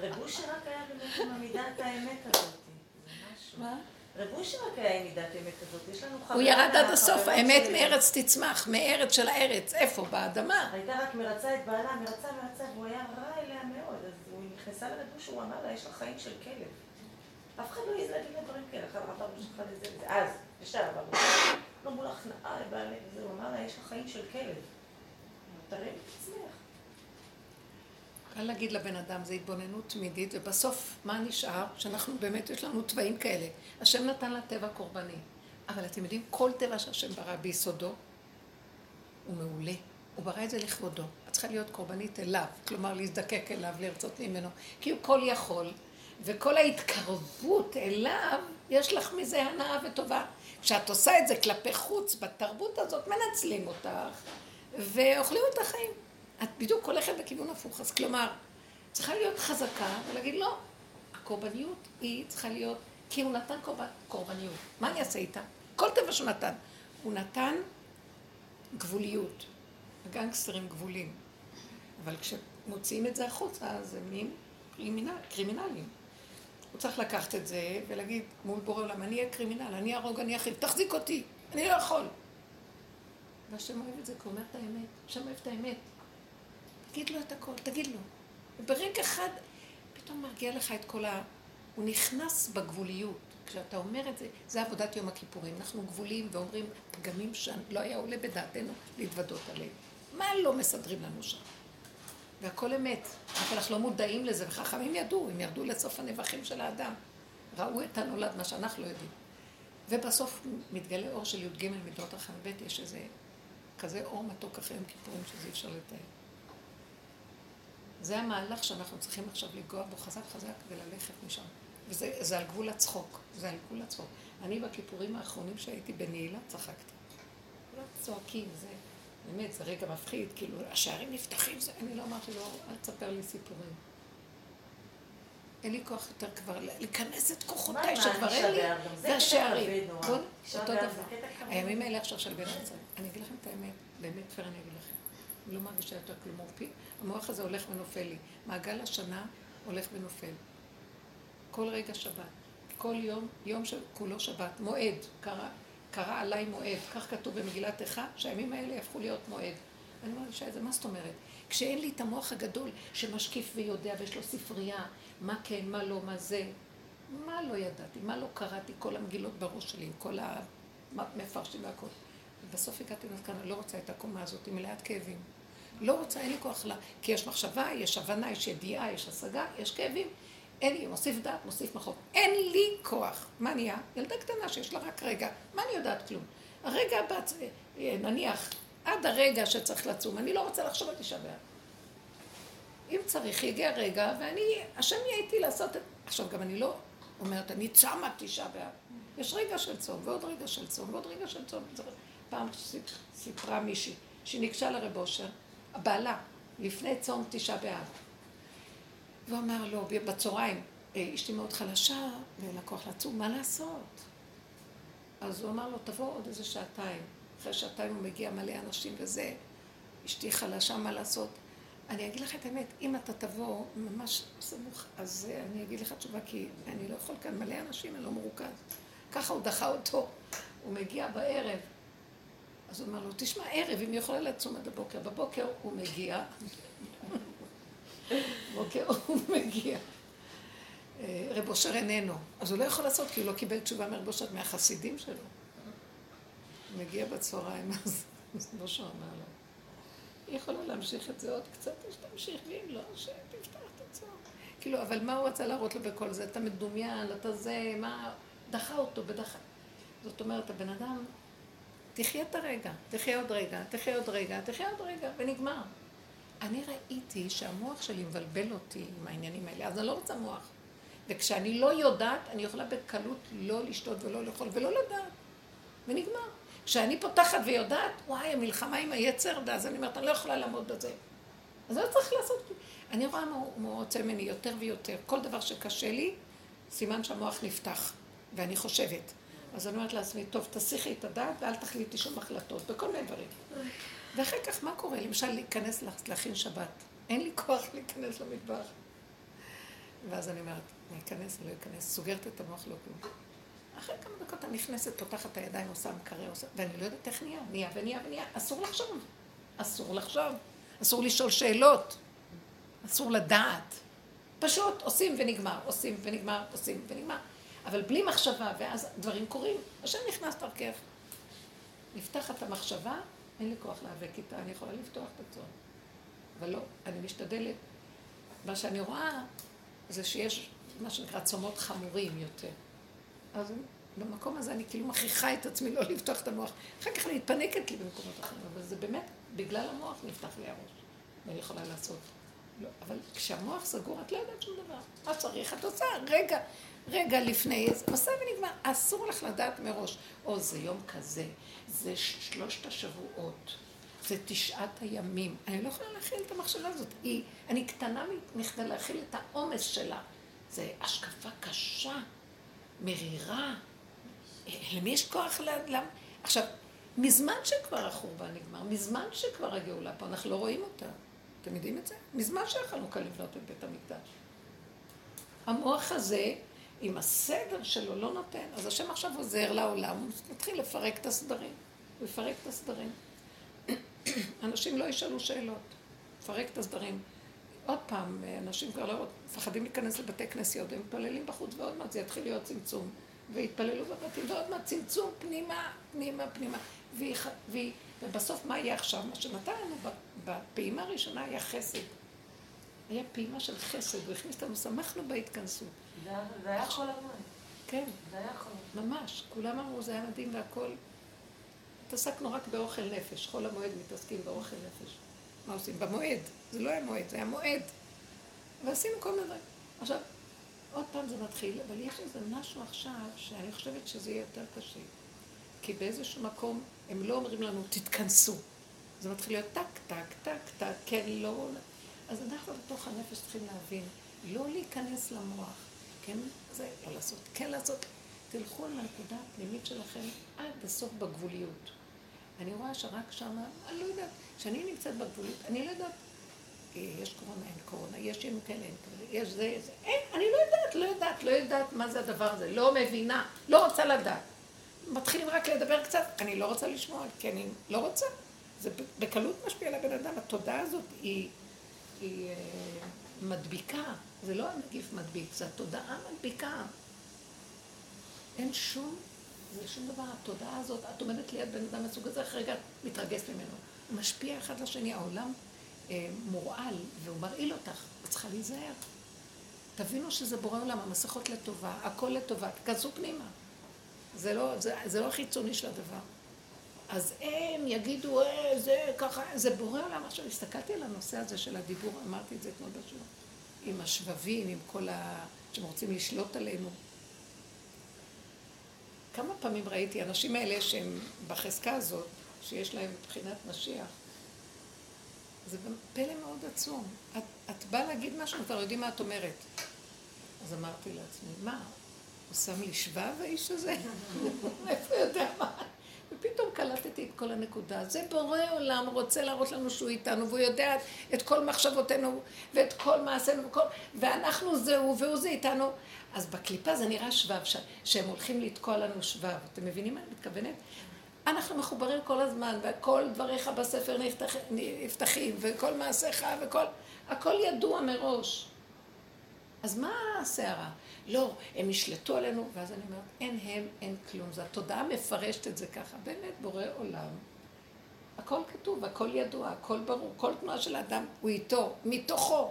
רב אושר רק היה באמת עם האמת הזאת. מה? מידת. יש לנו חברה... הוא ירד עד הסוף, האמת מארץ תצמח, מארץ של הארץ. איפה? באדמה. הייתה רק מרצה את בעלה, מרצה, מרצה, והוא היה רע אליה מאוד. אז הוא נכנסה לרב אושר, הוא אמר לה, יש לך חיים של כלב. אף אחד לא להגיד לה דברים כאלה, אחר כך שלך לזה וזה. אז, ישר עבר. לא מול הכנעה לבעלי, וזה, הוא אמר לה, יש לך חיים של כלב. תראי את עצמך. קל להגיד לבן אדם, זה התבוננות תמידית, ובסוף מה נשאר? שאנחנו באמת, יש לנו תוואים כאלה. השם נתן לטבע קורבני. אבל אתם יודעים, כל טבע שהשם ברא ביסודו, הוא מעולה. הוא ברא את זה לכבודו. את צריכה להיות קורבנית אליו, כלומר להזדקק אליו, לרצות ממנו, כי הוא כל יכול, וכל ההתקרבות אליו, יש לך מזה הנאה וטובה. כשאת עושה את זה כלפי חוץ, בתרבות הזאת, מנצלים אותך, ואוכלים את החיים. את בדיוק הולכת בכיוון הפוך. אז כלומר, צריכה להיות חזקה ולהגיד לא, הקורבניות היא צריכה להיות, כי הוא נתן קורבנ, קורבניות. מה אני אעשה איתה? כל טבע שהוא נתן. הוא נתן גבוליות. הגנגסטרים גבולים. אבל כשמוציאים את זה החוצה, אז הם נהיים קרימינל, קרימינלים. הוא צריך לקחת את זה ולהגיד מול בורא עולם, אני אהיה קרימינל, אני אהרוג, אני אחיל, תחזיק אותי, אני לא יכול. והשם אוהב את זה, כי הוא אומר את האמת. השם אוהב את האמת. תגיד לו את הכל, תגיד לו. וברגע אחד, פתאום מרגיע לך את כל ה... הוא נכנס בגבוליות. כשאתה אומר את זה, זה עבודת יום הכיפורים. אנחנו גבולים ואומרים פגמים שלא היה עולה בדעתנו להתוודות עליהם. מה לא מסדרים לנו שם? והכל אמת. רק אנחנו לא מודעים לזה, וחכמים ידעו, הם ירדו לסוף הנבחים של האדם. ראו את הנולד, מה שאנחנו לא יודעים. ובסוף מתגלה אור של י"ג מידות הח"ב, יש איזה כזה אור מתוק אחרי יום כיפורים שזה אי אפשר לתאר. זה המהלך שאנחנו צריכים עכשיו לגוע בו חזק חזק וללכת משם. וזה על גבול הצחוק, זה על גבול הצחוק. אני בכיפורים האחרונים שהייתי בנעילה צחקתי. כולם צועקים, זה באמת, זה רגע מפחיד, כאילו, השערים נפתחים, זה, אני לא אמרתי לו, אל תספר לי סיפורים. אין לי כוח יותר כבר להיכנס את כוחותיי שכבר אין לי, זה השערים. אותו דבר. הימים האלה עכשיו של בן עצמם. אני אגיד לכם את האמת, באמת פייר אני אגיד לכם. אני לא מרגישה יותר כלום. המוח הזה הולך ונופל לי. מעגל השנה הולך ונופל. כל רגע שבת. כל יום, יום שכולו שבת. מועד. קרה, קרה עליי מועד. כך כתוב במגילת איכה, שהימים האלה יהפכו להיות מועד. אני מרגישה את מה זאת אומרת? כשאין לי את המוח הגדול שמשקיף ויודע ויש לו ספרייה, מה כן, מה לא, מה זה. מה לא ידעתי, מה לא קראתי, כל המגילות בראש שלי, עם כל המפרשים והכל. ובסוף הגעתי למסקנה, לא רוצה את הקומה הזאת, היא מלאת כאבים. לא רוצה, אין לי כוח לה, כי יש מחשבה, יש הבנה, יש ידיעה, יש השגה, יש כאבים. אין לי, מוסיף דעת, מוסיף מחוק. אין לי כוח. מה נהיה? ילדה קטנה שיש לה רק רגע. מה אני יודעת כלום? הרגע הבא, נניח, עד הרגע שצריך לצום, אני לא רוצה לחשוב על תשעה באב. אם צריך, יגיע רגע, ואני, השם יהיה איתי לעשות את... עכשיו, גם אני לא אומרת, אני צמה תשעה באב. יש רגע של צום, ועוד רגע של צום, ועוד רגע של צום. פעם סיפרה מישהי, שהיא ניגשה לרב אושר, הבעלה, לפני צום תשעה באב. והוא אמר לו, בצהריים, אה, אשתי מאוד חלשה, ואין לה כוח לצום, מה לעשות? אז הוא אמר לו, תבוא עוד איזה שעתיים. אחרי שעתיים הוא מגיע מלא אנשים וזה, אשתי חלשה, מה לעשות? אני אגיד לך את האמת, אם אתה תבוא ממש סמוך, אז אה, אני אגיד לך תשובה, כי אני לא יכול כאן מלא אנשים, אני לא מרוכז. ככה הוא דחה אותו. הוא מגיע בערב. אז הוא אמר לו, תשמע, ערב, אם היא יכולה לצום עד הבוקר. בבוקר הוא מגיע. בבוקר הוא מגיע. אה, רב אושר איננו. אז הוא לא יכול לעשות, כי הוא לא קיבל תשובה מרב אושר מהחסידים שלו. הוא מגיע בצהריים, אז רב אושר אמר לו, היא יכולה להמשיך את זה עוד קצת, אז תמשיך, ואם לא, שתפתח את הצהר. כאילו, אבל מה הוא רצה להראות לו בכל זה? אתה מדומיין, אתה זה, מה... דחה אותו בדחה. זאת אומרת, הבן אדם, תחיה את הרגע, תחיה עוד רגע, תחיה עוד רגע, תחיה עוד רגע, ונגמר. אני ראיתי שהמוח שלי מבלבל אותי עם העניינים האלה, אז אני לא רוצה מוח. וכשאני לא יודעת, אני יכולה בקלות לא לשתות ולא לאכול ולא לדעת. ונגמר. כשאני פותחת ויודעת, וואי, המלחמה עם היצר, ואז אני אומרת, אני לא יכולה לעמוד בזה. אז לא צריך לעשות. אני רואה מה הוא רוצה ממני יותר ויותר. כל דבר שקשה לי, סימן שהמוח נפתח, ואני חושבת. אז אני אומרת לעצמי, טוב, תסיכי את הדעת ואל תחליטי שום החלטות, בכל מיני דברים. ואחר כך מה קורה? למשל, להיכנס להכין שבת. אין לי כוח להיכנס למטבח. ואז אני אומרת, אני אכנס, אני לא אכנס, סוגרת את המוח, לא כלום. אחרי כמה דקות אני נכנסת, פותחת את הידיים, עושה מקרר, עושה, ואני לא יודעת איך נהיה, נהיה ונהיה ונהיה. אסור לחשוב. אסור לחשוב. אסור לשאול שאלות. אסור לדעת. פשוט עושים ונגמר, עושים ונגמר, עושים ונגמר. אבל בלי מחשבה, ואז דברים קורים. השם נכנס דרכך. נפתחת המחשבה, אין לי כוח להיאבק איתה, אני יכולה לפתוח את הצאן. אבל לא, אני משתדלת. מה שאני רואה זה שיש מה שנקרא צומות חמורים יותר. אז במקום הזה אני כאילו מכריחה את עצמי לא לפתוח את המוח. אחר כך אני מתפנקת לי במקומות אחרים, אבל זה באמת, בגלל המוח נפתח לי הראש. ואני יכולה לעשות. לא, אבל כשהמוח סגור, את לא יודעת שום דבר. מה צריך? את עושה רגע, רגע לפני, עושה ונגמר. אסור לך לדעת מראש. או זה יום כזה, זה שלושת השבועות, זה תשעת הימים. אני לא יכולה להכיל את המחשבה הזאת. היא, אני קטנה מכדי להכיל את העומס שלה. זה השקפה קשה, מרירה. למי יש כוח ל... לה... עכשיו, מזמן שכבר החורבן נגמר, מזמן שכבר הגאולה פה, אנחנו לא רואים אותה. אתם יודעים את זה? מזמן כאן לבנות את בית המקדש. המוח הזה, אם הסדר שלו לא נותן, אז השם עכשיו עוזר לעולם, הוא מתחיל לפרק את הסדרים. הוא יפרק את הסדרים. אנשים לא ישאלו שאלות. לפרק את הסדרים. עוד פעם, אנשים כבר לא מפחדים להיכנס לבתי כנסיות, הם מתפללים בחוץ, ועוד מעט זה יתחיל להיות צמצום. והתפללו בבתים, ועוד מעט צמצום פנימה, פנימה, פנימה. והיא, והיא, ובסוף מה יהיה עכשיו? מה שנתן לנו בפעימה הראשונה היה חסד. היה פעימה של חסד, הוא הכניס אותנו, שמחנו בהתכנסות. זה היה חול המועד. כן. זה היה חול. ממש. כולם אמרו, זה היה מדהים והכל. התעסקנו רק באוכל נפש. חול המועד מתעסקים באוכל נפש. מה עושים? במועד. זה לא היה מועד, זה היה מועד. ועשינו כל מיני דברים. עכשיו, עוד פעם זה מתחיל, אבל יש איזה משהו עכשיו שאני חושבת שזה יהיה יותר קשה. כי באיזשהו מקום הם לא אומרים לנו, תתכנסו. זה מתחיל להיות טק, טק, טק, טק, כן, לא. אז אנחנו בתוך הנפש צריכים להבין, לא להיכנס למוח, כן, זה לא לעשות, כן לעשות. תלכו על הנקודה הפנימית שלכם עד הסוף בגבוליות. אני רואה שרק שמה, אני לא יודעת, כשאני נמצאת בגבוליות, אני לא יודעת, אה, יש קורונה, אין קורונה, יש ימים כאלה, אין כאלה, יש זה, זה, אין, אני לא יודעת, לא יודעת, לא יודעת מה זה הדבר הזה, לא מבינה, לא רוצה לדעת. מתחילים רק לדבר קצת, אני לא רוצה לשמוע, כי אני לא רוצה. זה בקלות משפיע על הבן אדם, התודעה הזאת היא, היא אה, מדביקה, זה לא הנגיף מדביק, זה התודעה מדביקה. אין שום, זה שום דבר, התודעה הזאת, את עומדת ליד בן אדם מסוג הזה, אחרי רגע את מתרגשת ממנו. הוא משפיע אחד לשני, העולם אה, מורעל, והוא מרעיל אותך, את צריכה להיזהר. תבינו שזה בורא עולם, המסכות לטובה, הכל לטובה, תכנסו פנימה. זה לא, זה, זה לא החיצוני של הדבר. אז הם יגידו, אה, זה ככה, זה בורא עולם. עכשיו, הסתכלתי על הנושא הזה של הדיבור, אמרתי את זה אתמול בשיעור, עם השבבים, עם כל ה... שהם רוצים לשלוט עלינו. כמה פעמים ראיתי, אנשים האלה שהם בחזקה הזאת, שיש להם מבחינת משיח, זה פלא מאוד עצום. את, את באה להגיד משהו, כבר יודעים מה את אומרת. אז אמרתי לעצמי, מה, הוא שם לי שבב האיש הזה? איפה יודע מה? ופתאום קלטתי את כל הנקודה. זה בורא עולם רוצה להראות לנו שהוא איתנו, והוא יודע את כל מחשבותינו ואת כל מעשינו, וכל... ואנחנו זהו, והוא זה איתנו. אז בקליפה זה נראה שבב, ש... שהם הולכים לתקוע לנו שבב. אתם מבינים מה אני מתכוונת? אנחנו מחוברים כל הזמן, וכל דבריך בספר נפתח... נפתחים, וכל מעשיך, וכל... הכל ידוע מראש. אז מה הסערה? לא, הם ישלטו עלינו, ואז אני אומרת, אין הם, אין כלום. זו התודעה מפרשת את זה ככה. באמת, בורא עולם. הכל כתוב, הכל ידוע, הכל ברור, כל תנועה של האדם הוא איתו, מתוכו.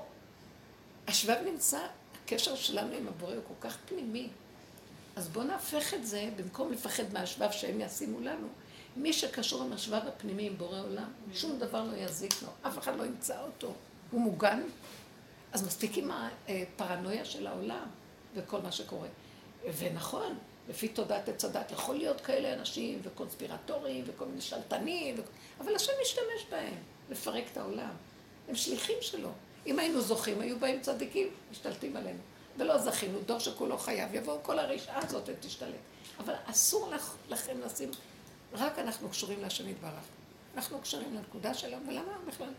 השבב נמצא, הקשר שלנו עם הבורא הוא כל כך פנימי. אז בואו נהפך את זה, במקום לפחד מהשבב שהם ישימו לנו, מי שקשור עם השבב הפנימי עם בורא עולם, שום דבר לא יזיק לו, אף אחד לא ימצא אותו. הוא מוגן, אז מספיק עם הפרנויה של העולם וכל מה שקורה. ונכון, לפי תודעת עץ הדת, יכול להיות כאלה אנשים וקונספירטורים וכל מיני שלטנים, ו... אבל השם משתמש בהם לפרק את העולם. הם שליחים שלו. אם היינו זוכים, היו באים צדיקים, משתלטים עלינו. ולא זכינו, דור שכולו חייב, יבואו כל הרשעה הזאת ותשתלט. אבל אסור לכ, לכם לשים, רק אנחנו קשורים להשם יתברך. אנחנו קשרים לנקודה שלנו, ולמה בכלל?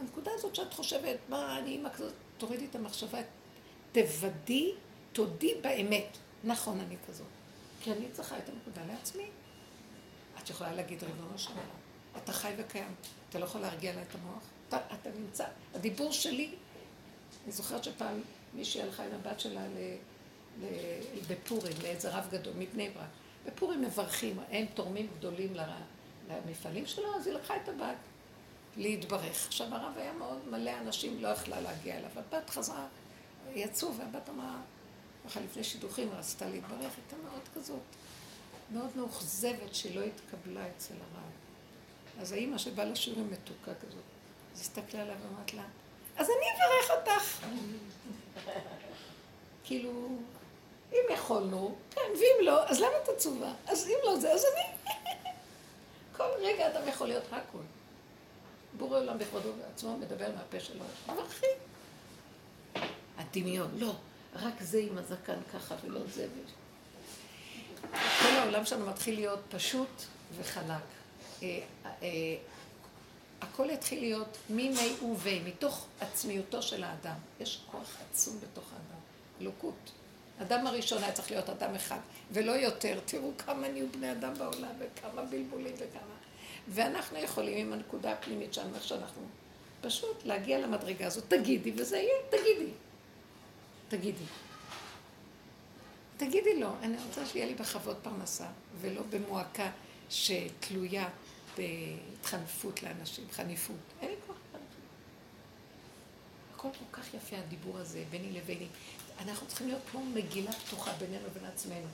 הנקודה הזאת שאת חושבת, מה אני אימא כזאת, תורידי את המחשבה, תוודי, תודי באמת. נכון, אני כזאת. כי אני צריכה את הנקודה לעצמי. את יכולה להגיד, ריבונו של עולם, אתה חי וקיים, אתה לא יכול להרגיע לה את המוח, אתה, אתה נמצא. הדיבור שלי, אני זוכרת שפעם מישהי הלכה עם הבת שלה ל, ל, בפורים, לאיזה רב גדול, מבני ברק. בפורים מברכים, הם תורמים גדולים למפעלים שלו, אז היא לקחה את הבת. להתברך. עכשיו הרב היה מאוד מלא אנשים, לא יכלה להגיע אליו. הבת חזרה, יצאו, והבת אמרה, ככה לפני שידוכים רצתה להתברך, הייתה מאוד כזאת, מאוד מאוכזבת שלא התקבלה אצל הרב. אז האימא שבאה לשיעורים מתוקה כזאת, אז הסתכלה עליה ואמרת לה, אז אני אברך אותך. כאילו, אם יכולנו, כן, ואם לא, אז למה את עצובה? אז אם לא זה, אז אני... כל רגע אדם יכול להיות הכול. בורא עולם בכבודו ועצמו מדבר מהפה שלו. הדמיון, לא, רק זה עם הזקן ככה ולא זה. כל העולם שלנו מתחיל להיות פשוט וחלק. אה, אה, הכל יתחיל להיות ממי ובי, מתוך עצמיותו של האדם. יש כוח עצום בתוך האדם, אלוקות. אדם הראשון היה צריך להיות אדם אחד, ולא יותר. תראו כמה נהיו בני אדם בעולם, וכמה בלבולים וכמה. ואנחנו יכולים עם הנקודה הפנימית שלנו, איך שאנחנו, פשוט להגיע למדרגה הזאת, תגידי וזה יהיה, תגידי. תגידי. תגידי לו, אני רוצה שיהיה לי בכבוד פרנסה, ולא במועקה שתלויה בהתחנפות לאנשים, חניפות. אין לי כוח חניפות. הכל כל כך יפה הדיבור הזה, ביני לביני. אנחנו צריכים להיות כמו מגילה פתוחה בינינו ובין עצמנו.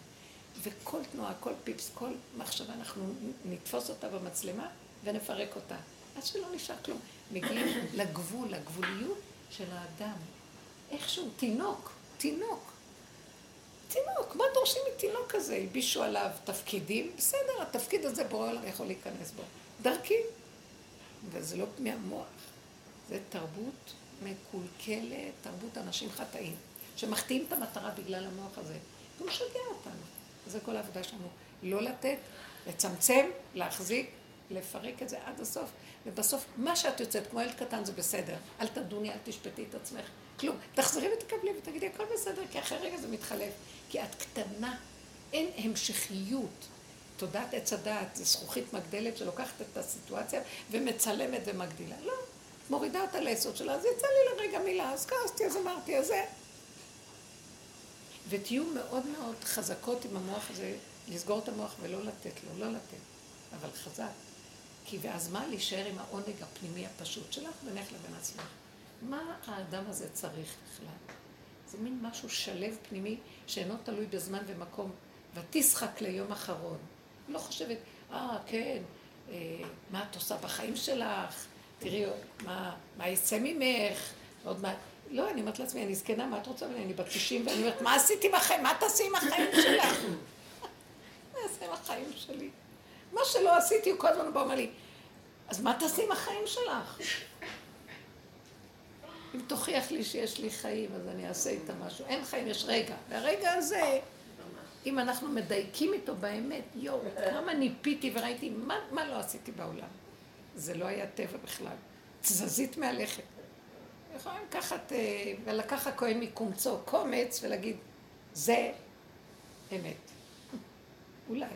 וכל תנועה, כל פיפס, כל מחשבה, אנחנו נתפוס אותה במצלמה ונפרק אותה. עד שלא נשאר כלום. מגיעים לגבול, לגבוליות של האדם. איכשהו, תינוק, תינוק. תינוק, מה דורשים מתינוק כזה? הלבישו עליו תפקידים, בסדר, התפקיד הזה בורא עולם יכול להיכנס בו. דרכי. וזה לא מהמוח, זה תרבות מקולקלת, תרבות אנשים חטאים, שמחטיאים את המטרה בגלל המוח הזה. הוא משגע אותנו. זה כל העבודה שלנו. לא לתת, לצמצם, להחזיק, לפרק את זה עד הסוף. ובסוף, מה שאת יוצאת, כמו ילד קטן, זה בסדר. אל תדוני, אל תשפטי את עצמך. כלום. תחזרי ותקבלי ותגידי, הכל בסדר, כי אחרי רגע זה מתחלף. כי את קטנה, אין המשכיות. תודעת עץ הדעת זה זכוכית מגדלת שלוקחת את הסיטואציה ומצלמת ומגדילה. לא, מורידה אותה ליסוד שלה, אז יצא לי לרגע מילה, אז כעסתי, אז אמרתי, אז זה. ותהיו מאוד מאוד חזקות עם המוח הזה, לסגור את המוח ולא לתת לו, לא לתת, אבל חזק. כי ואז מה? להישאר עם העונג הפנימי הפשוט שלך בינך לבין עצמך. מה האדם הזה צריך בכלל? זה מין משהו שלב פנימי שאינו תלוי בזמן ומקום. ותשחק ליום אחרון. לא חושבת, אה, כן, אה, מה את עושה בחיים שלך? תראי, מה, מה יצא ממך? עוד מה... לא, אני אומרת לעצמי, אני זקנה, מה את רוצה ממני? אני בת 90, ואני אומרת, מה עשיתי בחיים? מה תעשי עם החיים שלך? מה אעשה עם החיים שלי? מה שלא עשיתי, הוא כל הזמן בא אומר לי, אז מה תעשי עם החיים שלך? אם תוכיח לי שיש לי חיים, אז אני אעשה איתה משהו. אין חיים, יש רגע. והרגע הזה, אם אנחנו מדייקים איתו באמת, יואו, כמה ניפיתי וראיתי, מה, מה לא עשיתי בעולם? זה לא היה טבע בכלל. תזזית מהלכת. יכולים לקחת, אה, ולקח הכהן מקומצו קומץ ולהגיד, זה אמת. אולי.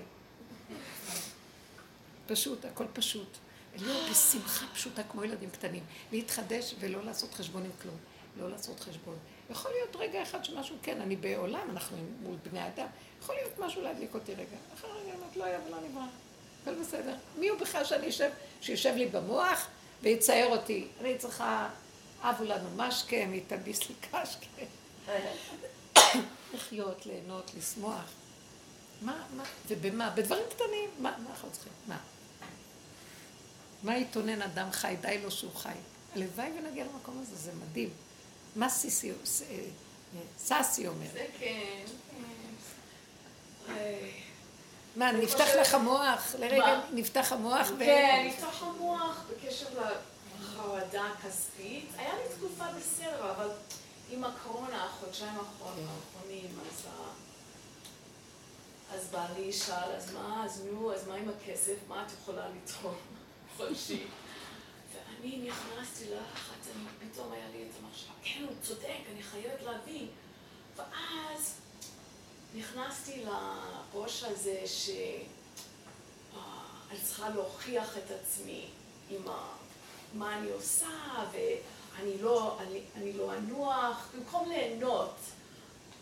פשוט, הכל פשוט. להיות בשמחה פשוטה כמו ילדים קטנים. להתחדש ולא לעשות חשבון עם כלום. לא לעשות חשבון. יכול להיות רגע אחד שמשהו, כן, אני בעולם, אנחנו מול בני אדם. יכול להיות משהו להדליק אותי רגע. אחרי רגע אמרת, לא היה ולא נברא. הכל בסדר. מי הוא בכלל שאני אשב, שיושב לי במוח ויצייר אותי? אני צריכה, אבו לנו משקה, מי לי קשקה. לחיות, ליהנות, לשמוח. מה, מה, ובמה? בדברים קטנים. מה, מה אנחנו צריכים? מה? מה יתונן אדם חי? די לו שהוא חי. הלוואי ונגיע למקום הזה, זה מדהים. מה סיסי, אה, אה, ססי אומר? זה כן. אה, מה, נפתח לך מוח? לרגע נפתח המוח? כן, נפתח המוח בקשר לחרדה הכספית. היה לי תקופה בסדר, אבל עם הקורונה, החודשיים האחרונים, אז... אז בעלי שאל, אז מה, אז נו, אז מה עם הכסף? מה את יכולה לתרום? חודשי. ואני נכנסתי ללחץ, אני פתאום היה לי את המחשבה, כן, הוא צודק, אני חייבת להביא. ואז נכנסתי לראש הזה שאני צריכה להוכיח את עצמי עם מה אני עושה, ואני לא, אני, אני לא אנוח, במקום ליהנות.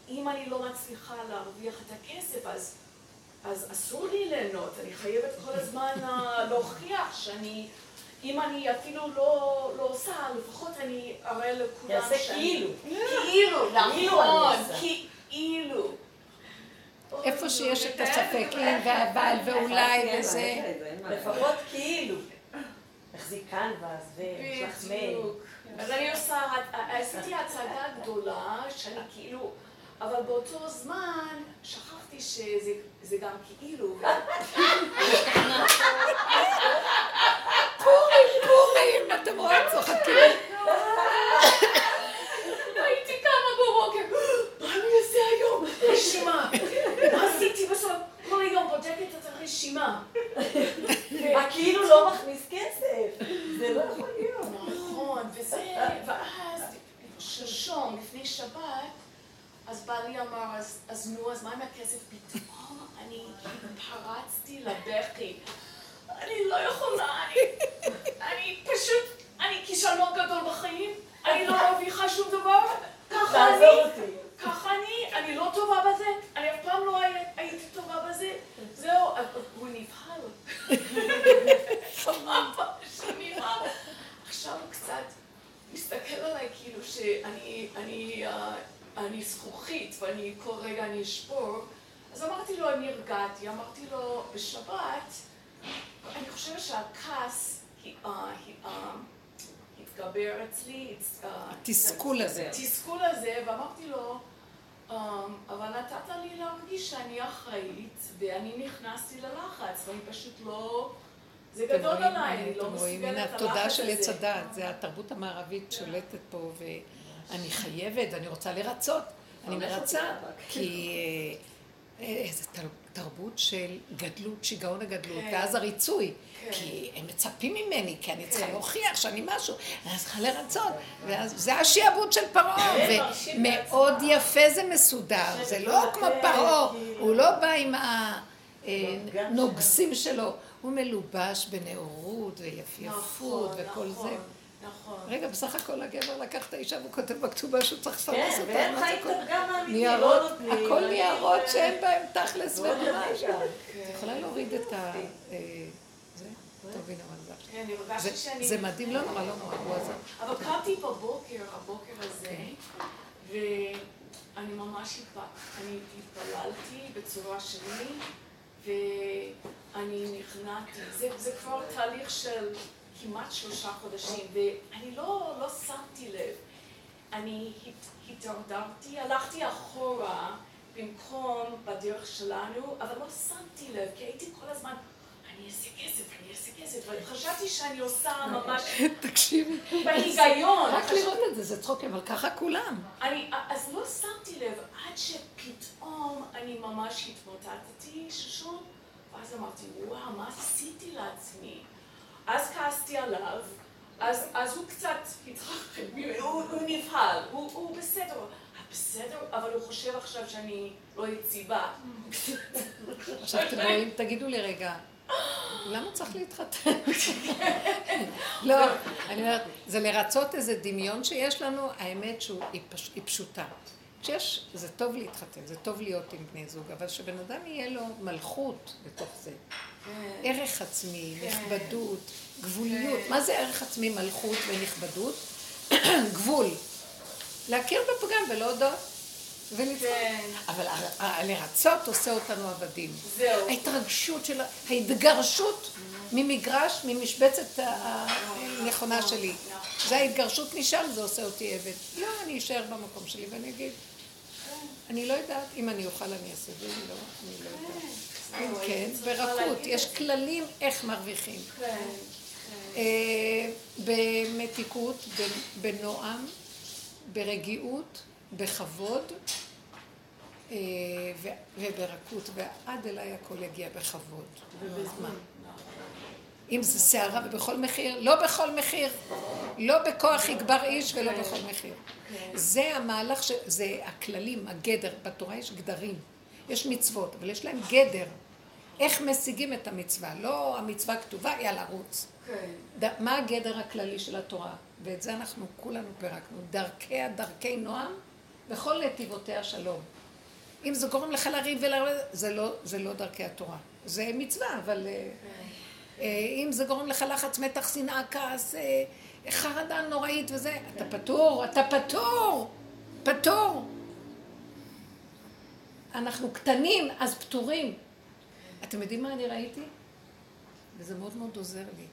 אם אני לא מצליחה להרוויח את הכסף, אז אז אסור לי ליהנות, אני חייבת כל הזמן להוכיח שאני, אם אני אפילו לא, לא עושה, לפחות אני אראה לכולם יעשה כאילו. כאילו, נכון, כאילו. איפה שיש את הספק, אם והבעל ואולי וזה. לפחות כאילו. החזיק קנבס ושלח מייל. אז אני עושה, עשיתי הצגה גדולה, שאני כאילו... אבל באותו זמן שכחתי שזה גם כאילו. פורים, פורים, אתם רואים צוחקים. הייתי קמה בבוקר, מה אני אעשה היום? רשימה. מה עשיתי בסוף? כל היום בודקת את הרשימה. הכאילו לא מכניס כסף. זה לא יכול להיות. נכון, וזה, ואז שלשום, לפני שבת, אז בעלי אמר, אז, אז נו, אז מה עם הכסף? פתאום אני פרצתי לבכי. אני לא יכולה, אני, אני פשוט, אני כישלון גדול בחיים, אני לא מרוויחה שום דבר, ככה אני, ככה אני, אני לא טובה בזה, אני אף פעם לא הייתי טובה בזה, זהו, הוא נבהל. עכשיו הוא קצת מסתכל עליי כאילו שאני, אני, אני זכוכית ואני כל רגע אני אשבור, אז אמרתי לו, אני הרגעתי, אמרתי לו, בשבת, אני חושבת שהכעס התגבר אצלי, התסכול הזה. התסכול הזה, ואמרתי לו, אבל נתת לי להרגיש שאני אחראית, ואני נכנסתי ללחץ, ואני פשוט לא... זה גדול עליי, אני לא מסוגלת את הלחץ הזה. התודעה של עץ הדת, זה התרבות המערבית שולטת פה, אני חייבת, אני רוצה לרצות. אני מרצה, כי איזה תרבות של גדלות, שיגעון הגדלות, כן. ואז הריצוי. כן. כי הם מצפים ממני, כי אני צריכה כן. להוכיח שאני משהו, אני צריכה לרצות. וזה השיעבוד של פרעה, ומאוד יפה זה מסודר, זה לא כמו פרעה, הוא לא בא עם הנוגסים שלו, הוא מלובש בנאורות ויפייפות נכון, וכל זה. נכון. רגע, בסך הכל הגבר לקח את האישה והוא כותב בכתובה שהוא צריך לפרנס כן, אותה. והם מה זה חיים האמיתי, ניירות, לא נותנים. הכל ניירות שאין בהם תכלס וממש. גם. את יכולה להוריד את ה... זה? כן, מדהים, לא נורא, לא נורא, הוא עזר. אבל קמתי בבוקר, הבוקר הזה, ואני ממש התפללתי בצורה שלי, ואני נכנעתי. זה כבר תהליך של כמעט שלושה חודשים, ואני לא, לא שמתי לב. אני התדרדרתי, הלכתי אחורה במקום בדרך שלנו, אבל לא שמתי לב, כי הייתי כל הזמן, אני אעשה כסף, אני אעשה כסף, וחשבתי שאני עושה ממש תקשיבי. בהיגיון. רק לראות את זה, זה צחוק, אבל ככה כולם. אני, אז לא שמתי לב, עד שפתאום אני ממש התמוטטתי ששום, ואז אמרתי, וואו, מה עשיתי לעצמי? אז כעסתי עליו, אז, אז הוא קצת התרחב, הוא, הוא נבהל, הוא, הוא בסדר, "אה, בסדר, אבל הוא חושב עכשיו שאני לא יציבה. עכשיו אתם רואים, תגידו לי רגע, למה צריך להתחתן? לא, אני אומרת, זה לרצות איזה דמיון שיש לנו, האמת שהיא פש- היא פשוטה. כשיש, זה טוב להתחתן, זה טוב להיות עם בני זוג, אבל שבן אדם יהיה לו מלכות בתוך זה. ערך עצמי, נכבדות, גבוליות. מה זה ערך עצמי, מלכות ונכבדות? גבול. להכיר בפגם ולהודות. ולצחוק. אבל לרצות עושה אותנו עבדים. זהו. ההתרגשות של, ההתגרשות ממגרש, ממשבצת ה- הנכונה שלי. זה ההתגרשות משם, זה עושה אותי עבד. לא, אני אשאר במקום שלי ואני אגיד, אני לא יודעת, אם אני אוכל אני אעשה, ואם לא, אני לא יודעת. כן, ברכות, יש כללים איך מרוויחים. כן, אה, במתיקות, בנועם, ברגיעות, בכבוד אה, וברכות, ועד אליי הכל יגיע בכבוד. ובזמן. אם זה סערה ובכל מחיר, לא בכל מחיר. לא בכוח יגבר איש ולא בכל מחיר. זה המהלך. זה הכללים, הגדר. בתורה יש גדרים. יש מצוות, אבל יש להם גדר. איך משיגים את המצווה. לא המצווה כתובה, יאללה, רוץ. כן. מה הגדר הכללי של התורה? ואת זה אנחנו כולנו פירקנו. דרכיה דרכי נועם, וכל נתיבותיה שלום. אם זה גורם לך לריב ולריב, זה לא, זה לא דרכי התורה. זה מצווה, אבל... אה, אה, אם זה גורם לך לחץ, מתח, שנאה, כעס, אה, חרדה נוראית וזה, אתה פטור, אתה פטור, פטור. אנחנו קטנים, אז פטורים. אתם יודעים מה אני ראיתי? וזה מאוד מאוד עוזר לי.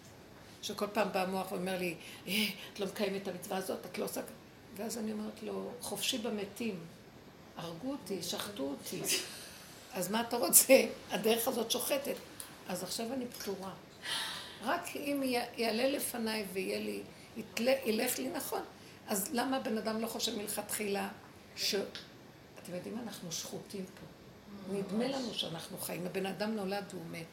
שכל פעם בא המוח ואומר לי, אה, את לא מקיימת את המצווה הזאת, את לא עושה... כ-" ואז אני אומרת לו, חופשי במתים, הרגו אותי, שחטו אותי. אז מה אתה רוצה? הדרך הזאת שוחטת. אז עכשיו אני פטורה. רק אם יעלה לפניי ויהיה לי, יתלה, ילך לי נכון. אז למה בן אדם לא חושב מלכתחילה ש... אתם יודעים? אנחנו שחוטים פה. נדמה לנו שאנחנו חיים. הבן אדם נולד והוא מת.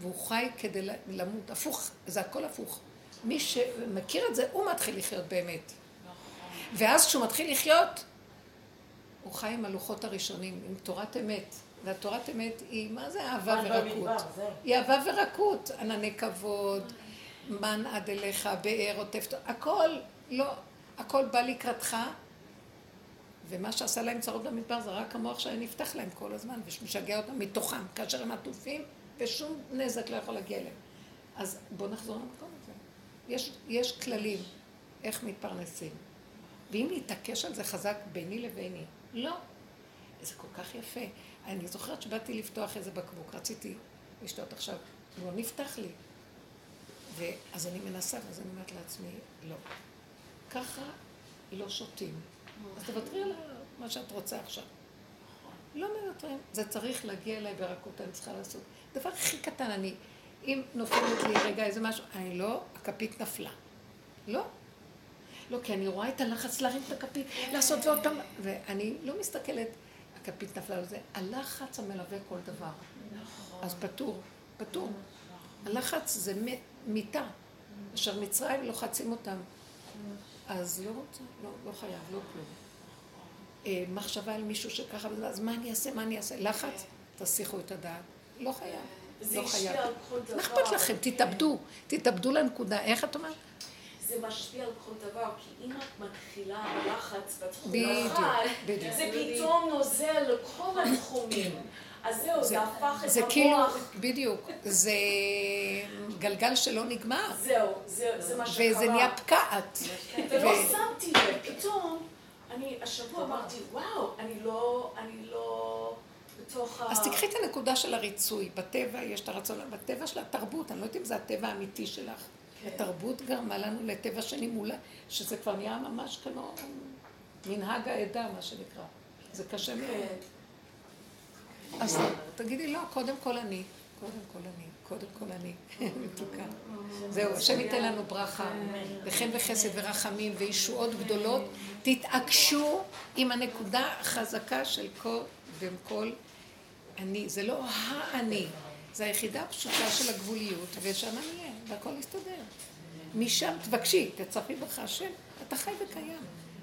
והוא חי כדי למות. הפוך, זה הכל הפוך. מי שמכיר את זה, הוא מתחיל לחיות באמת. ואז כשהוא מתחיל לחיות, הוא חי עם הלוחות הראשונים, עם תורת אמת. והתורת אמת היא, מה זה אהבה ורקות? היא אהבה ורקות, ענני כבוד, מן עד אליך, באר עוטף, הכל, לא, הכל בא לקראתך, ומה שעשה להם צרות במדבר זה רק המוח שהיה נפתח להם כל הזמן, ומשגע אותם מתוכם, כאשר הם עטופים, ושום נזק לא יכול להגיע אליהם. אז בואו נחזור למקום הזה. יש, יש כללים איך מתפרנסים. ואם להתעקש על זה חזק ביני לביני, לא. זה כל כך יפה. אני זוכרת שבאתי לפתוח איזה בקבוק, רציתי לשתות עכשיו, הוא לא נפתח לי. ואז אני מנסה, ואז אני אומרת לעצמי, לא. ככה לא שותים. אז תוותרי על מה שאת רוצה עכשיו. לא מוותרים. זה צריך להגיע אליי ברכות, אני צריכה לעשות. דבר הכי קטן, אני, אם נופלת לי רגע איזה משהו, אני לא, הכפית נפלה. לא. לא, כי אני רואה את הלחץ להרים את הכפית, לעשות ועוד פעם, ואני לא מסתכלת, הכפית נפלה על זה. הלחץ המלווה כל דבר. אז פטור, פטור. הלחץ זה מיתה, אשר מצרים לוחצים אותם. אז לא רוצה, לא, לא חייב, לא כלום. אה, מחשבה על מישהו שככה, אז מה אני אעשה, מה אני אעשה? לחץ? תסיחו את הדעת. לא חייב, זה לא השפיע חייב. על כל דבר. מה אכפת לכם? תתאבדו, תתאבדו לנקודה. איך את אומרת? זה משפיע על כל דבר, כי אם את מתחילה בלחץ בתחום אחד. זה פתאום נוזל לכל התחומים. אז זהו, זה הפך את זה כאילו, המוח. בדיוק, זה גלגל שלא נגמר, זהו, זה זה מה שקרה. וזה נהיה פקעת. ולא שמתי לב, פתאום, אני השבוע אמרתי, וואו, אני לא, אני לא בתוך ה... אז תקחי את הנקודה של הריצוי. בטבע יש את הרצון, בטבע של התרבות, אני לא יודעת אם זה הטבע האמיתי שלך. כן. התרבות גרמה לנו לטבע שני מולה, שזה כבר נהיה ממש כמו מנהג העדה, מה שנקרא. זה קשה מאוד. אז תגידי, לא, קודם כל אני. קודם כל אני. קודם כל אני. מתוקה. זהו, השם ייתן לנו ברכה, וחן וחסד ורחמים וישועות גדולות. תתעקשו עם הנקודה החזקה של קודם כל אני. זה לא האני, זה היחידה הפשוטה של הגבוליות, ושם אני אהיה, והכל יסתדר. משם תבקשי, תצפי בך השם, אתה חי וקיים.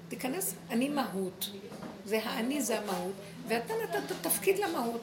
תיכנס, אני מהות. זה האני, זה המהות, ואתה נתת תפקיד למהות.